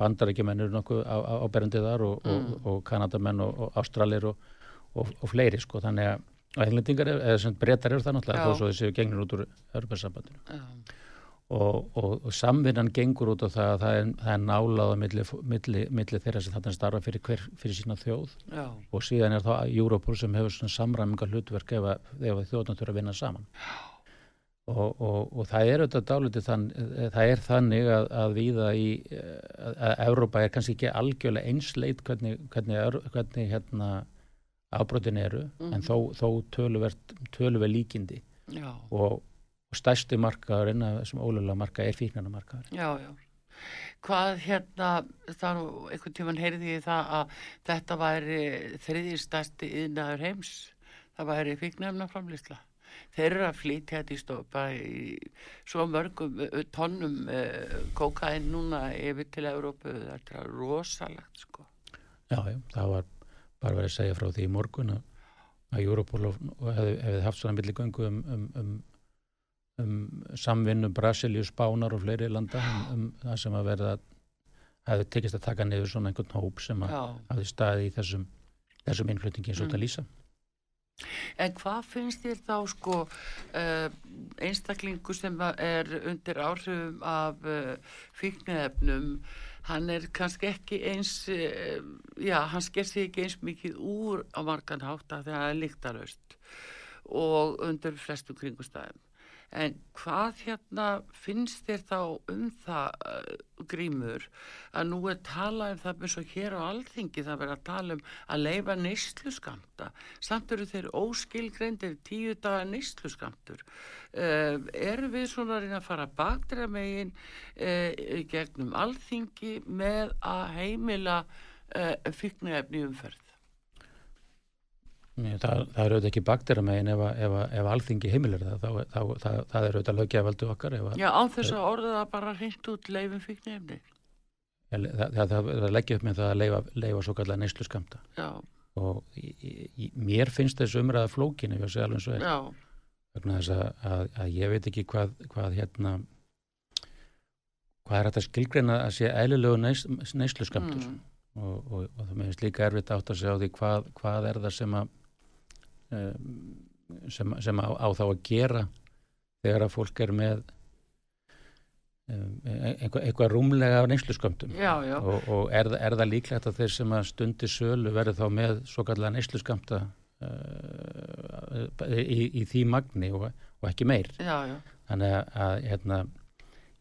bandarækjumenn eru nokkuð áberandi þar og, mm. og, og kanadamenn og, og ástralir og fleiri sko. Þannig að breytar eru það náttúrulega þó svo þessi gengur út úr örbarsambandinu og, og, og samvinnan gengur út á það að það er, það er nálaða milli, milli, milli þeirra sem þarna starfa fyrir, hver, fyrir sína þjóð Já. og síðan er það Europol sem hefur samræminga hlutverk ef, ef þjóðna þurfa að vinna saman og, og það er auðvitað dálítið þann, það er þannig að, að viða í að, að Europa er kannski ekki algjörlega einsleit hvernig, hvernig, hvernig hérna afbrotin eru mm -hmm. en mhm. þó, þó töluvert töluvert líkindi og, og stærsti markaðurinn af þessum ólega marka er fíknarna markaður Já, já. Hvað hérna, þá einhvern tíman heyrði ég það að þetta væri þriðir stærsti yðnaður heims, það væri fíknarna framlýsla þeir eru að flytja þetta í stofa í svo mörgum tónnum kokain núna yfir til Európu, þetta er rosalegt sko. Já, já, það var bara verið að segja frá því í morgun að, Europol hefði hef haft svona milligöngu um, um, um, um samvinnu Brasilíu, Spánar og fleiri landa um, um það sem að verða hefði tekist að taka niður svona einhvern hóp sem að hafði staði í þessum, þessum innflutningi eins og þetta mm. lýsa. En hvað finnst þér þá sko uh, einstaklingu sem er undir áhrifum af uh, fíknefnum, hann er kannski ekki eins, uh, já, hann sker sig ekki eins mikið úr á margan hátt að það er líktarhaust og undir flestu kringustæðum en hvað hérna finnst þér þá um það uh, grímur að nú er talað um það eins og hér á alþingi það verður að tala um að leifa neyslu skamta samt eru þeir óskilgreindir tíu daga neyslu skamtur uh, eru við svona að reyna að fara baktra megin uh, gegnum alþingi með að heimila fyrknæfni umferð Það, það er auðvitað ekki bakterja megin ef, ef, ef alþingi heimilir það, þá, þá, það, það er auðvitað löggevaldu okkar. Já, á þess að orða það bara hreint út leifin fyrir nefni. Það að leggja upp með það að leifa, leifa svo kallar neyslu skamta. Já. Og í, í, mér finnst þessu umræða flókin ef ég sé alveg eins og er. Já. Vegna þess að, að, að ég veit ekki hvað, hvað hérna, hvað er þetta skilgreina að sé eðlilegu neyslu skamtur. Mm. Og, og, og það meðist líka erfitt átt að segja á því hvað, hvað er það sem að sem, sem á, á þá að gera þegar að fólk er með einhvað, eitthvað rúmlega neyslu skömmtum og, og er, er það líklegt að þeir sem að stundi sölu verður þá með svo kallega neyslu skömmta uh, í, í því magni og, og ekki meir? Já, já. þannig að hérna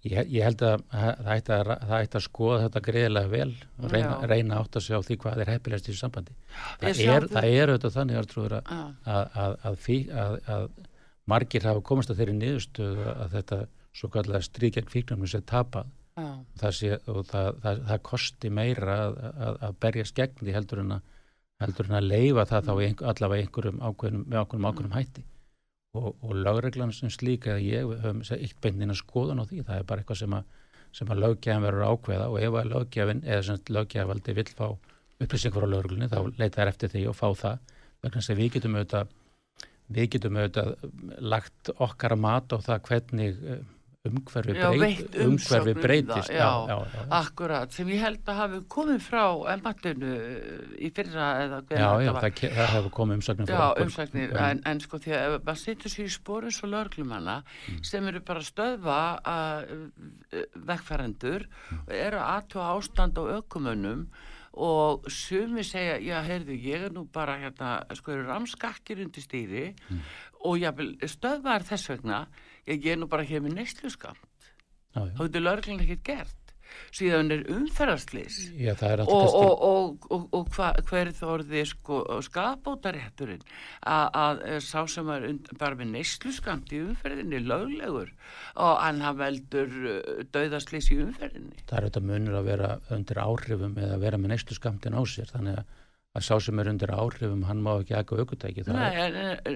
Ég, ég held að það ætti að, það ætti að skoða þetta greiðilega vel og reyna, reyna átt að sjá því hvað er heppilegst í sambandi. Það er, það. er auðvitað þannig Artrúður, að, að, að margir hafa komast að þeirri niðurstöðu að þetta svo kallega stríkjörn fíknum sé tapað. Sé, og það, það kosti meira að berjast gegn því heldur en að leifa það þá allavega einhverjum ákveðnum, með ákveðnum ákveðnum hætti og, og lögreglan sem slíka að ég höfum eitt beinina skoðun á því. Það er bara eitthvað sem að, sem að lögjafin verður ákveða og ef að lögjafin eða sem lögjavaldi vil fá upplýsingur á lögreglunni þá leita þær eftir því og fá það. Vegna að við getum auðvitað við getum auðvitað lagt okkar að mata á það hvernig umhverfi, breyt, umhverfi breytist já, já, já, akkurat, sem ég held að hafi komið frá emattinu í fyrra eða já, já, það, það hefur komið umsagnir já, umsagnir, en, en sko því að maður setur sér í spórun svo lörglumanna mm. sem eru bara stöðva vekkfærandur mm. og eru aðtúa ástand á ökumönnum og sumi segja, já, heyrðu, ég er nú bara hérna, sko, eru ramskakkir undir stýri mm. og ég stöðvar þess vegna ég er nú bara hér með neyslu skamt þá getur lörglinn ekkert gert. Síðan er umferðarslis og, og, og, og hva, hver þorði sko, skapbótarétturinn að sá sem er bara með neyslu skamt í umferðinni löglegur. Og hann veldur uh, dauðarslis í umferðinni. Það er auðvitað munur að vera undir áhrifum eða að vera með neyslu skamtin á sér. Þannig að að sá sem er undir áhrifum hann má ekki eka aukutæki Nei,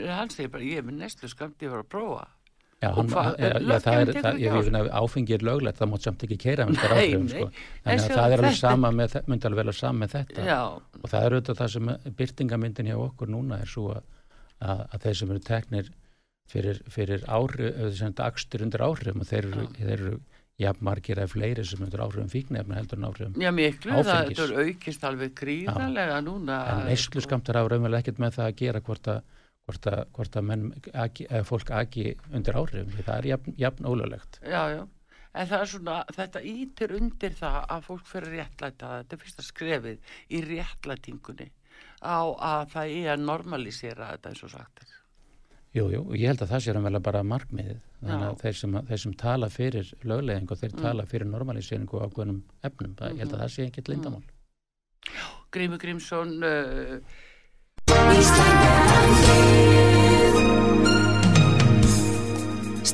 hann segir bara ég er með neyslu skamt ég var að prófa Já, hann, hva, ja, ja, það er, það, ég veit að áfengi er löglegt, það mót samt ekki keira með þetta áhrifum, sko. En það er alveg sama með, myndi alveg vel að sama með þetta. Já. Og það er auðvitað það sem byrtingamyndin hjá okkur núna er svo að, að, að þeir sem eru teknir fyrir, fyrir þess að akstur undir áhrifum og þeir eru, þeir eru jafnmargir eða fleiri sem undir áhrifum fíknefna heldur en áhrifum Já, miklu, áfengis. það er aukist alveg gríðarlega núna. En neyslu skamtar ára umvel ekkert með það að gera hvort að hvort að, hvort að menn, agi, fólk agi undir áhrifum, það er jafn, jafn ólulegt. Já, já, en það er svona, þetta ítir undir það að fólk fyrir réttlæta, þetta er fyrsta skrefið í réttlætingunni á að það er að normalisera þetta eins og sagt er. Jú, jú, og ég held að það sér að vel bara markmiðið, þannig að þeir sem, þeir sem tala fyrir lögleðing og þeir mm. tala fyrir normaliseringu á hvernig efnum, mm -hmm. ég held að það sé ekkert lindamál. Já, Grími Grímsson, uh,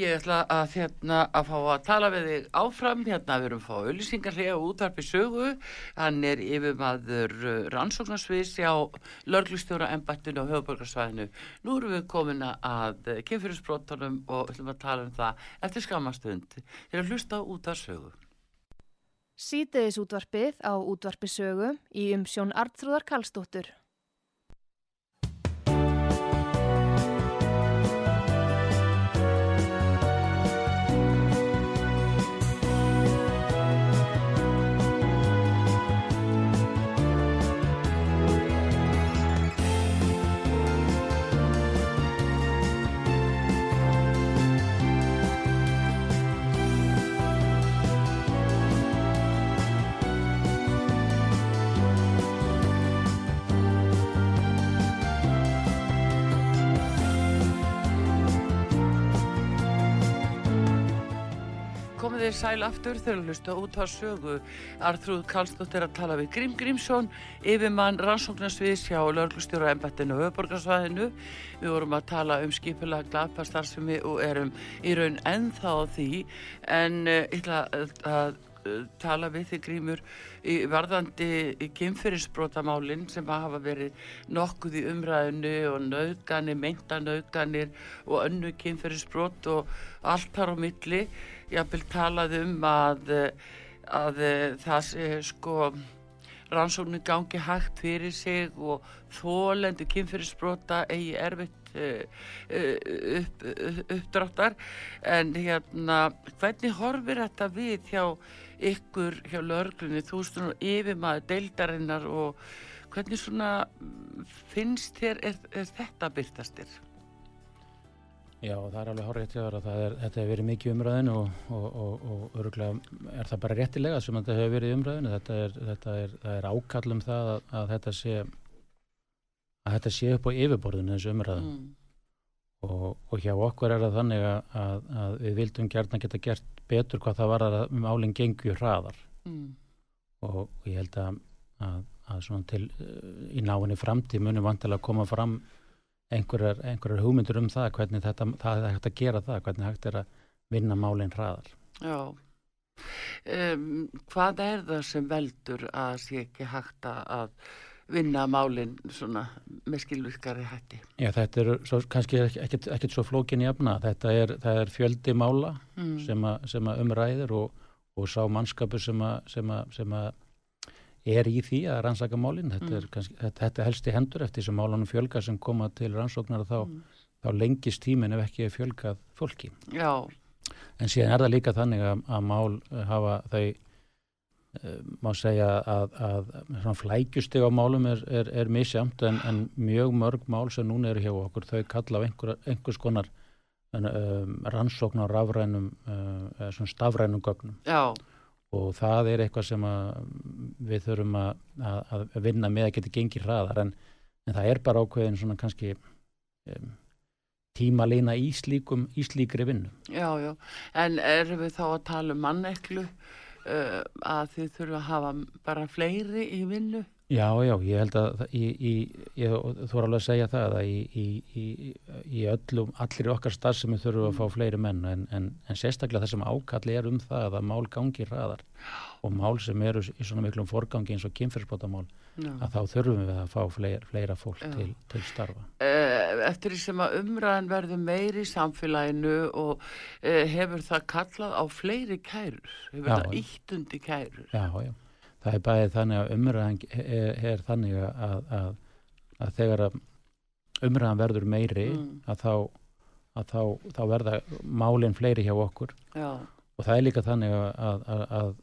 Ég ætla að, hérna, að fá að tala við þig áfram, hérna við erum að fá auðlýsingarlega útarpi sögu, hann er yfirmaður uh, rannsóknarsviðs á lörglustjóra ennbættinu á höfuborgarsvæðinu. Nú erum við komin að kemfyrirsbróttunum og ætlum að tala um það eftir skamastund. Þeir að hlusta útar sögu. Sýteðis útvarpið á útvarpi sögu í umsjón Artrúðar Kallstóttur. Þið sæl aftur þegar hlusta út á sögu. Artrúð Kallstóttir að tala við Grím Grímsson, yfirmann rannsóknarsviðs hjá Lörglustjóra ennbættinu og höfuborgarsvæðinu. Við vorum að tala um skipilega glapastarfsemi og erum í raun ennþá því en ég ætla að, að uh, tala við þig Grímur í varðandi kynferðisbrótamálinn sem hafa verið nokkuð í umræðinu og nöðganir, meintanöðganir og önnu kynferðisbrót og allt þar á milli jápil talað um að, að það sé sko rannsóknir gangi hægt fyrir sig og þólendu kynfyrirsbrota eigi erfitt uh, upp, uppdráttar en hérna hvernig horfir þetta við hjá ykkur hjá lörglunni þú stundum yfir maður deildarinnar og hvernig svona finnst þér er, er þetta byrtastir? Já, það er alveg horrið til að þetta hefur verið mikið umræðin og, og, og, og öruglega er það bara réttilega sem þetta hefur verið umræðin þetta er, þetta er, er ákallum það að, að þetta sé að þetta sé upp á yfirborðinu þessu umræðin mm. og hjá okkur er það þannig að, að við vildum gerna geta gert betur hvað það var að um álinn gengur hraðar mm. og ég held að að svona til í náinni framtíð munum vantilega að koma fram einhverjar, einhverjar hugmyndur um það hvernig þetta, það er hægt að gera það hvernig hægt er að vinna málinn hraðar Já um, Hvað er það sem veldur að sé ekki hægt að vinna málinn svona með skilvirkari hætti? Já þetta er svo, kannski ekkert, svo flókin í afna þetta er, er fjöldi mála mm. sem, a, sem að umræðir og, og sá mannskapur sem að er í því að rannsaka málinn þetta, mm. kannski, þetta, þetta helst í hendur eftir þessum málunum fjölga sem koma til rannsóknar þá, mm. þá lengist tímin ef ekki fjölgað fólki Já. en síðan er það líka þannig að, að mál hafa þau uh, má segja að, að flækjusteg á málum er, er, er misjamt en, en mjög mörg mál sem núna eru hjá okkur þau kalla á einhver, einhvers konar um, rannsóknar á rafrænum uh, stafrænum gögnum Já og það er eitthvað sem við þurfum að, að, að vinna með að geta gengið hraðar en, en það er bara ákveðin svona kannski um, tíma leina í, slíkum, í slíkri vinnu. Já, já, en erum við þá að tala um manneklu uh, að þið þurfum að hafa bara fleiri í vinnu? Já, já, ég held að í, í, ég, þú voru alveg að segja það að í, í öllum, allir okkar starf sem við þurfum að fá fleiri menn en, en, en sérstaklega þessum ákalli er um það að mál gangi hraðar og mál sem eru í svona miklum forgangi eins og kynferðsbótamál að þá þurfum við að fá fleira, fleira fólk til, til starfa. Eh, eftir því sem að umræðan verður meiri í samfélaginu og e, hefur það kallað á fleiri kærur, hefur já, það ítt kærur. Já, já það er bæðið þannig að umræðan er, er þannig að, að, að þegar umræðan verður meiri mm. að, þá, að þá, þá verða málinn fleiri hjá okkur Já. og það er líka þannig að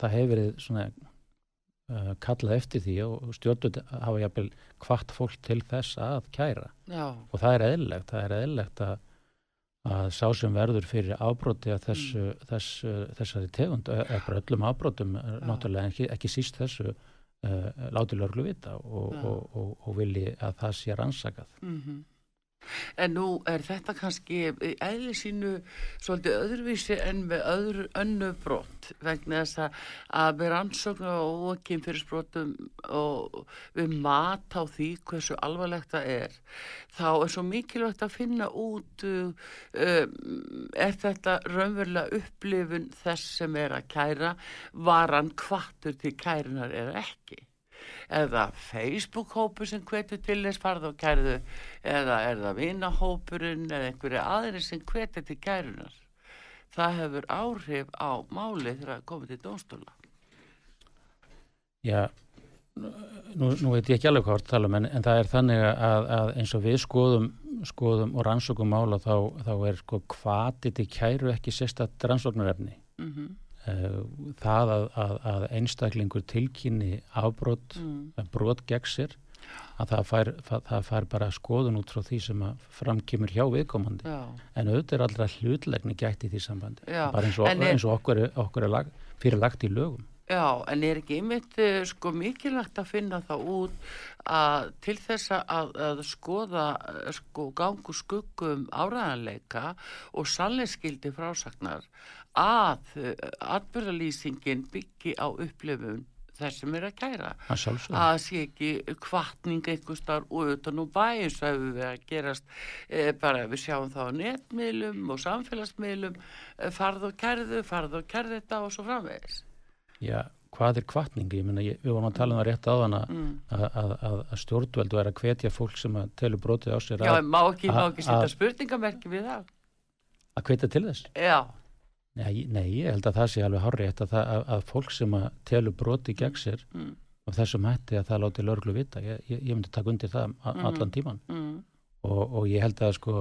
það hefur verið svona uh, kallað eftir því og stjórnut hafa jafnvel hvart fólk til þess að kæra Já. og það er eðlilegt, það er eðlilegt að að sá sem verður fyrir ábróti að þessu, mm. þessu, þessari tegund, eða öllum ábrótum náttúrulega ekki, ekki síst þessu uh, láti lörglu vita og, og, og, og vilji að það sé rannsakað. Mm -hmm. En nú er þetta kannski eðli sínu svolítið öðruvísi en með öðru önnu brott vegna þess að við rannsóknu og okkim fyrir sprótum og við mat á því hversu alvarlegt það er þá er svo mikilvægt að finna út um, er þetta raunverulega upplifun þess sem er að kæra var hann kvartur til kærunar eða ekki eða Facebook-hópur sem hvetur til þess farð og kærðu eða er það vinahópurinn eða einhverju aðri sem hvetur til kærunar það hefur áhrif á máli þegar það komið til dónstóla Já nú, nú veit ég ekki alveg hvað það tala um en, en það er þannig að, að eins og við skoðum, skoðum og rannsókum mála þá, þá er sko hvatið til kæru ekki sérstatt rannsóknarefni. Mhm. mm það að, að, að einstaklingur tilkynni afbrot mm. brot gegn sér að það fær, það fær bara skoðun út frá því sem framkymur hjá viðkomandi Já. en auðvitað er allra hlutlegni gætt í því sambandi Já. bara eins og, er, eins og okkur, okkur er lag, fyrir lagt í lögum Já, en er ekki einmitt eh, sko mikilvægt að finna það út að til þess að, að skoða eh, sko gangu skuggum áræðanleika og sannleiskildi frásagnar að eh, atbyrðalýsingin byggi á upplifun þess sem er að kæra. Að, að sé ekki kvartning einhver starf utan og bæ eins og hefur við að gerast e, bara við sjáum þá netmiðlum og samfélagsmiðlum farð og kærðu, farð og kærðu þetta og svo framvegis Já, hvað er kvartningi? Ég menna, við vorum að tala um það rétt á þann mm. að, að, að stjórnveldu er að hvetja fólk sem að telur brotið á sér Já, má ekki, má ekki setja spurningamerki við það Að hvetja til þess? Já Nei, nei, ég held að það sé alveg horrið að, að, að fólk sem að telur broti gegn sér mm. og þessum hætti að það láti lörglu vita, ég, ég, ég myndi taka undir það mm. allan tíman mm. og, og ég held að sko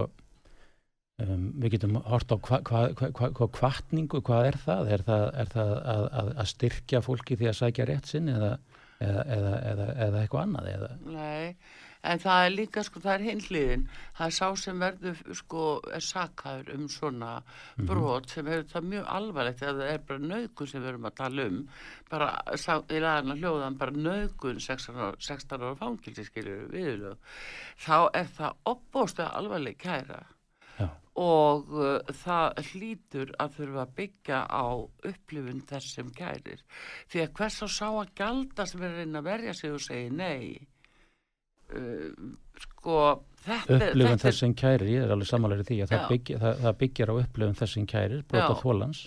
um, við getum hort á hvað hva, hva, hva, kvartningu, hvað er það? Er það, er það að, að styrkja fólki því að sækja rétt sinn eða, eða, eða, eða eitthvað annað? Nei en það er líka sko það er hinliðin það er sá sem verður sko er sakkaður um svona mhm. brot sem hefur það mjög alvarlegt eða það er bara nögun sem við erum að tala um bara í lagana hljóðan bara nögun 16 ára, 16 ára fangilsi skiljur viðlög þá er það opbóstað alvarleg kæra Já. og uh, það hlýtur að þurfa að byggja á upplifun þessum kærir. Því að hvers á sá að galda sem er að reyna að verja sig og segja nei? Uh, sko upplifun þessum kærir, ég er alveg samanlega því að það, byggja, það, það byggir á upplifun þessum kærir brota þólans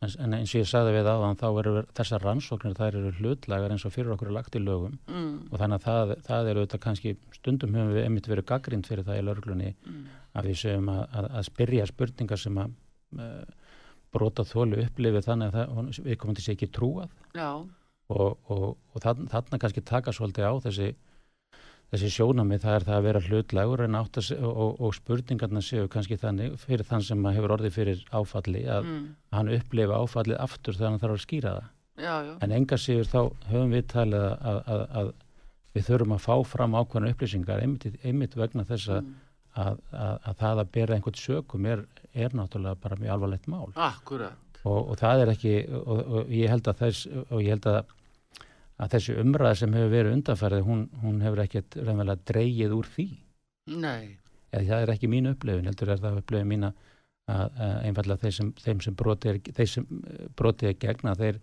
en, en eins og ég sagði við þann þá eru þessar rannsóknir þær eru hlutlagar eins og fyrir okkur er lagt í lögum. Mm. og þannig að það, það eru þetta kannski stundum höfum við einmitt verið gaggrind fyrir það í löglunni mm. Að við séum að, að, að spyrja spurningar sem að uh, brota þólu upplifið þannig að það, við komum til að sé ekki trúað og, og, og þarna kannski taka svolítið á þessi þessi sjónamið það er það að vera hlutlegur og, og, og spurningarna séu kannski þannig fyrir þann sem hefur orðið fyrir áfalli að mm. hann upplifa áfallið aftur þegar hann þarf að skýra það já, já. en enga séur þá höfum við talið að, að, að við þurfum að fá fram ákveðna upplýsingar einmitt, einmitt vegna þess mm. Að, að það að bera einhvern sökum er, er náttúrulega bara mjög alvarlegt mál. Og, og það er ekki og ég held að þess og ég held að að þessi umræð sem hefur verið undanfærið hún, hún hefur ekkert reynilega dreyið úr því. Nei. Eða, það er ekki mín upplifin, heldur er það upplifin mín að, að einfallega þeir sem, þeim sem brotið er, brotið er gegna þeir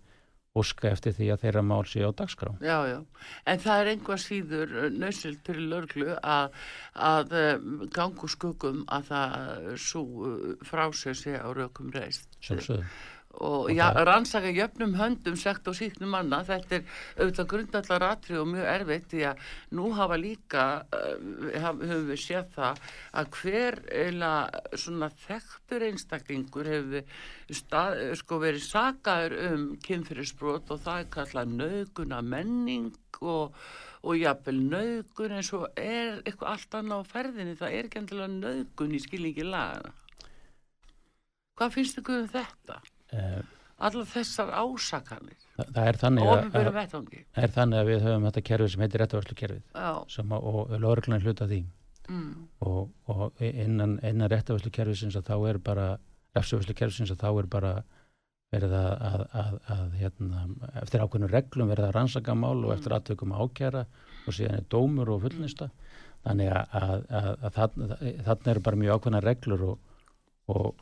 óska eftir því að þeirra mál sé á dagskrá. Já, já, en það er einhvað síður eh, nöðsild til lörglu að, að eh, gangu skugum að það svo frásög sé á rökum reist. Sjálfsögðu og ja, rannsaka jöfnum höndum sekt og síknum manna. Þetta er auðvitað grundallar atrið og mjög erfitt því að nú hafa líka uh, höfum við séð það að hver eila svona þekktur einstaklingur hefur stað, sko verið sagaður um kynfyrirsbrot og það er kallað nöguna menning og og jáfnvel nögun eins og er eitthvað allt annað á ferðinni. Það er ekki endilega nögun í skilningi lagana hvað finnst þið um þetta? Uh, allar þessar ásakanir. Það, það, er þannig að, að, það er þannig að við höfum þetta kerfi sem heitir réttavörslukerfið og lögurklæðin hluta því. Mm. og, og innan, innan réttavörslukerfið þá er bara refsavörslukerfið þá er bara verið að, að, að, að hérna, eftir ákveðinu reglum verið að rannsaka mál og eftir mm. aðtökum ákjara og síðan er dómur og fullnista þannig að þannig eru bara mjög ákveðna reglur og, og,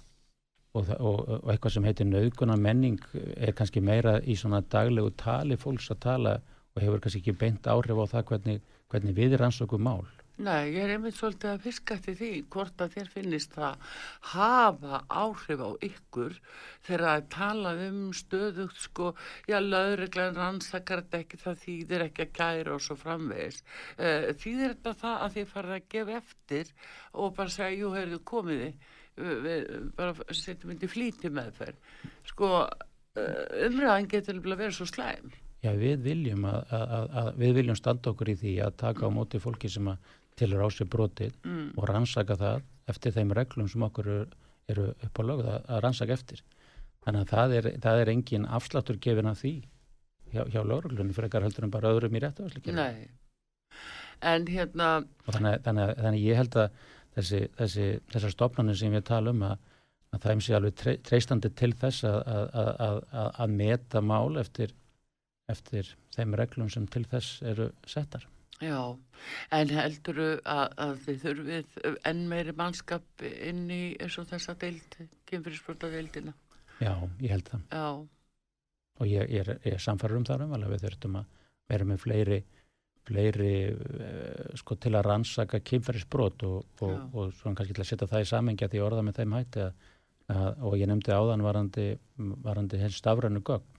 og, og eitthvað sem heitir nauðguna menning er kannski meira í svona daglegu tali fólks að tala og hefur kannski ekki beint áhrif á það hvernig, hvernig við er ansöku mál Nei, ég er einmitt svolítið að fiska til því hvort að þér finnist það hafa áhrif á ykkur þegar að tala um stöðugt sko, já, lauruglega rannsakar þetta ekki, það þýðir ekki að kæra og svo framvegis. Uh, þýðir þetta það að þið farið að gefa eftir og bara segja, jú, heyrðu, komiði, við bara setjum indi flíti meðferð. Sko, uh, umræðan getur verið svo slæm. Já, við viljum, að, að, að, við viljum standa okkur í því að taka á móti fólki sem að tilur á sig brotið mm. og rannsaka það eftir þeim reglum sem okkur eru, upp á lögð að, að rannsaka eftir. Þannig að það er, það er engin afsláttur gefin af því hjá, hjá lögreglunni fyrir ekkar heldur en bara öðrum í réttu Nei, en hérna... Þannig, þannig, þannig ég held að þessi, þessi, þessar stopnarnir sem ég tala um að, að það er alveg tre, treystandi til þess að, að meta mál eftir, eftir þeim reglum sem til þess eru settar. Já, en heldur að, að þið þurfið enn meiri mannskap inn í eins og þessa deild, kynfyrirsprota deildina? Já, ég held það. Já. Og ég, ég er, er samfarið um það um alveg við þurftum að vera með fleiri, fleiri uh, sko til að rannsaka kynfyrirsprot og, og, og svona kannski til að setja það í samengja því orða með þeim hætti að, að, og ég nefndi áðan varandi, varandi hens stafrannu gögn.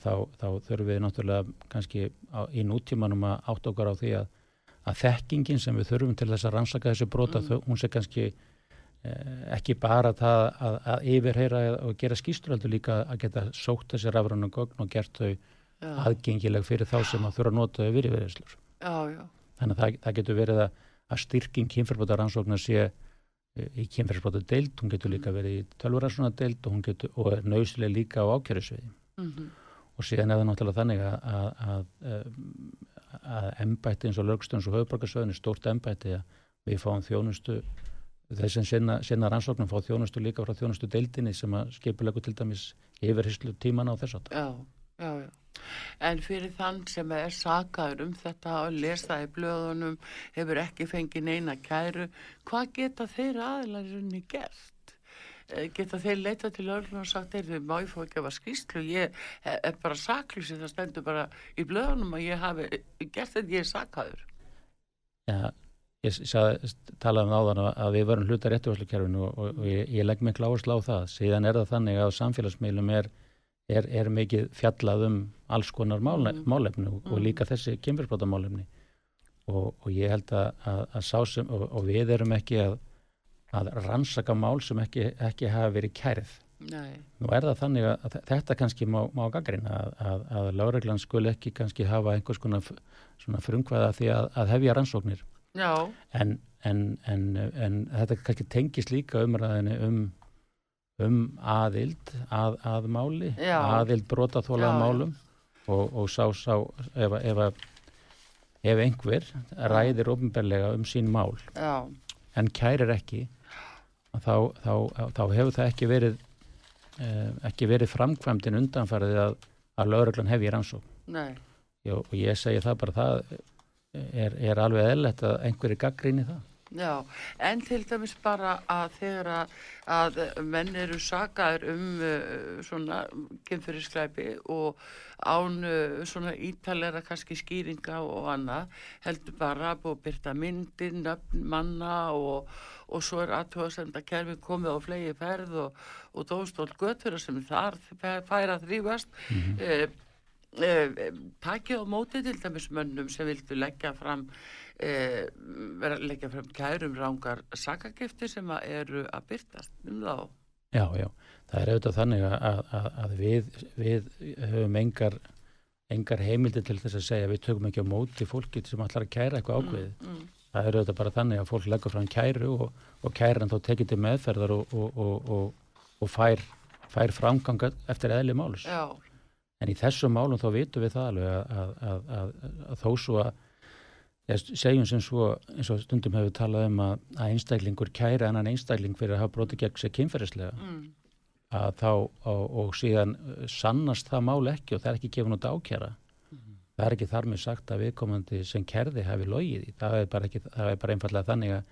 Þá, þá þurfum við náttúrulega kannski á, í nútímanum að átt okkar á því að, að þekkingin sem við þurfum til þess að rannsaka þessu brota, mm. hún sé kannski eh, ekki bara það að, að yfirheyra og gera skýsturaldur líka að geta sótt þessi rafrannum gögn og gert þau já. aðgengileg fyrir þá sem að þurfa að nota þau virðiverðislur. Þannig að það, það getur verið að, að styrking kynferðbóta rannsóknar sé eh, í kynferðsbrótu deild, hún getur líka mm. verið í tölvuransóna deild og getur, og er nöðslega líka á ákjörðisviði mm -hmm. og síðan er það náttúrulega þannig að, að, að, að embætti eins og lögstöðns og höfuborgarsöðin er stórt embætti að við fáum þjónustu þess að sinna, sinna rannsóknum fá þjónustu líka frá þjónustu deildinni sem að skipulegu til dæmis yfirhyrslu tíman á þess að já En fyrir þann sem er sakaður um þetta og lesa í blöðunum hefur ekki fengið neina kæru hvað geta þeir aðlæðurinn gert? Eh, geta þeir leita til öllum og sagt þeir má ég fá ekki að vera skýslu ég er bara saklusi það stendur bara í blöðunum að ég hafi gert þetta ég er sakaður. Já, ég talaði um áðan að við varum hluta réttuværslukerfinu og, og ég, ég legg miklu áherslu á það. Síðan er það þannig að samfélagsmeilum er, er, er mikið fjallað um alls konar mm. málefni og, mm. og líka þessi kemurspróta málefni og, og ég held að, að, að sá sem og við erum ekki að að rannsaka mál sem ekki, ekki hafa verið kærið. Nei. Nú er það þannig að þetta kannski má, má gaggrina að, að, að láreglan skul ekki kannski hafa einhvers konar frumkvæða því að, að hefja rannsóknir. En, en, en, en þetta kannski tengis líka umræðinu um, um aðild að, að máli, já. aðild brotaþólað málum og, og sá, sá ef, ef, ef einhver ræðir ofnbærlega um sín mál já. en kærir ekki þá, þá, þá hefur það ekki verið eh, ekki verið framkvæmdinn undanfærið að, að lauruglan hef ég rannsók og ég segi það bara það er, er alveg eðlert að einhverju gaggríni það Já, en til dæmis bara að þegar að, að menn eru sagaður um uh, svona kynfyrirsklæpi og án uh, svona ítalera kannski skýringa og annað heldur bara að búið að byrta myndir, nöfn, manna og, og svo er aðtöðasenda kerfin komið á flegi ferð og, og dóstól götur sem þar færa þrývast mm -hmm. eh, eh, takið á móti til dæmis mönnum sem vildu leggja fram e, vera að leggja fram kærum rángar sakagifti sem að eru að byrtast um þá. Já, já, það er auðvitað þannig að, að, að við, við höfum engar, engar heimildi til þess að segja við tökum ekki á móti fólki sem ætlar að kæra eitthvað mm, ákveðið. Mm, mm. Það er auðvitað bara þannig að fólk leggur fram kæru og, og kæran þá tekið til meðferðar og, og, og fær, fær framganga eftir eðli málus. Já. En í þessu málum þá vitum við það alveg að, að þó svo að Ég segjum sem svo, eins og stundum hefur talað um að, að einstaklingur kæra annan einstakling fyrir að hafa broti gegn sig kynferðislega. Mm. að þá og, og síðan sannast það mál ekki og það er ekki gefin út ákjara mm. Það er ekki þar með sagt að viðkomandi sem kerði hafi logið í. Það er bara, ekki, það er bara einfallega þannig að,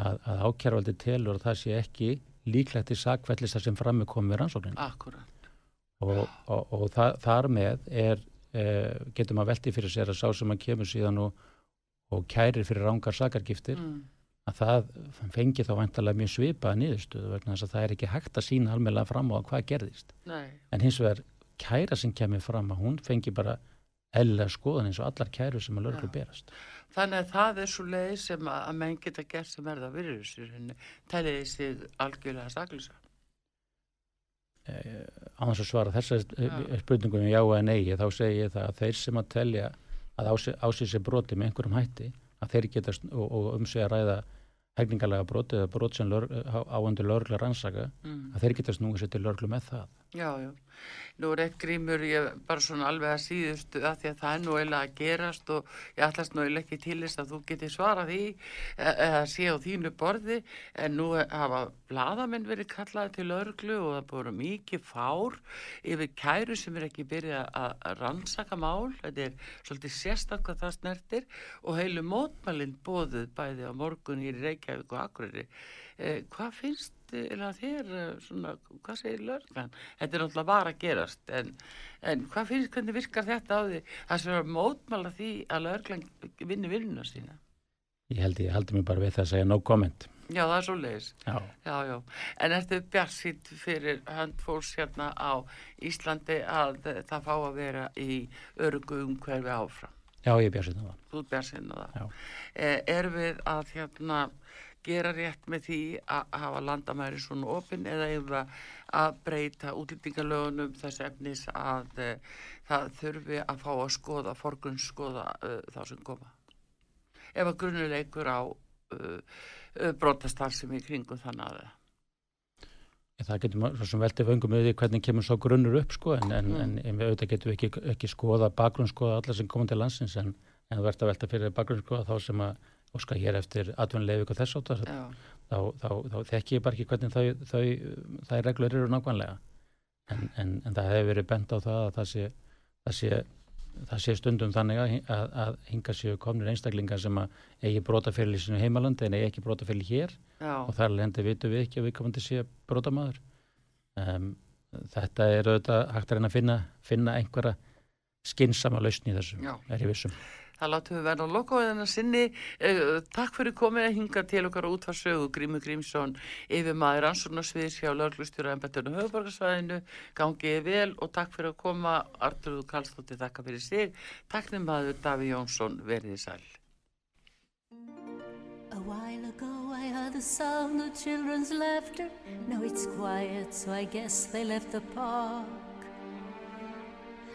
að ákjaravaldi telur að það sé ekki líklegt til sakvellis það sem frammi komið rannsóknin og, og, og það, þar með er, eh, getur maður veltið fyrir sér að sá sem maður kemur síðan og, og kærir fyrir rángar sakargiftir mm að það fengi þá vantalega mjög svipaða nýðustuðu vegna þess að það er ekki hægt að sína almeinlega fram á hvað gerðist. Nei. En hins vegar kæra sem kemur fram að hún fengi bara eðla skoðan eins og allar kæru sem að lörgur berast. Þannig að það er svo leið sem að menn geta gert sem er það virðusir henni. Tælið þessi algjörlega saklisa. Eh, á þess að svara þessar spurningum já eða nei, þá segir ég það að þeir sem að telja að ásýr sér broti með einhverjum hætti að þeir geta og, og um sig að ræða hegningalega brot eða brot sem áhendur lörgla rannsaka mm. að þeir geta snúið sér til lörglu með það. Já, já. Nú er eitt grímur, ég bara svona alveg að síðustu að því að það er nú eiginlega að gerast og ég ætlast nú eiginlega ekki til þess að þú geti svara því e, eða sé á þínu borði en nú hafa bladamenn verið kallaði til örglu og það búið mikið fár yfir kæru sem er ekki byrjað að rannsaka mál, þetta er svolítið sérstaklega það snertir og heilu mótmælinn bóðuð bæði á morgun í Reykjavík og Akureyri. Eh, hvað finnst eða þér eh, svona, hvað segir lörglan þetta er náttúrulega bara að gerast en, en hvað finnst, hvernig virkar þetta á því? Að mótmála því að lörglan vinni vinnuna sína. Ég held ég haldi mig bara við það að segja no comment. Já það er svo leiðis já. Já, já. en ertu bjarsýtt fyrir handfólks hérna á Íslandi að það fá að vera í örgu umhverfi áfram? Já ég er bjarsýtt á það. Þú er bjarsýtt á það. E, Er við að hérna gera rétt með því að hafa landamæri svona opinn eða eða að breyta útlýtingalögunum þess efnis að uh, það þurfi að fá að skoða, forgrunnsskoða uh, eh, þá sem koma. Ef að grunnuleikur á uh, brotastar sem í kringum þannig að það. Það getur maður svona veltið vöngum auðvitað hvernig kemur svo grunnur upp sko en, en, mm. en, en auðvitað getur við ekki, ekki skoða bakgrunnsskoða allar sem koma til landsins en það verður að velta fyrir bakgrunnsskoða þá sem að og skal hér eftir atvinnuleifik og þess áttar þá, þá, þá, þá þekk ég bara ekki hvernig þau, þau, er reglur eru nákvæmlega en, en, en það hefur verið bent á það að það sé, það sé, það sé stundum þannig að, að, að hinga séu komnir einstaklingar sem að eigi brótafél í sinu heimalandi en eigi ekki brótafél hér Já. og þar lendi vitu við ekki að við komandi sé brótamaður um, þetta er auðvitað hægt að reyna að finna, finna einhverja skinnsama lausni í þessu, Já. er ég vissum Það látum við verða að loka á þennan sinni. Eh, takk fyrir komið að hinga til okkar út var sögu Grímur Grímsson yfir maður ansvunnarsviðs hjá lauglustjóra ennbættunum höfuborgarsvæðinu. Gangið vel og takk fyrir að koma. Artur Kallstóttir þakka fyrir sig. Takk nefn maður Daví Jónsson verðið sæl. A while ago I heard the sound of children's laughter Now it's quiet so I guess they left the park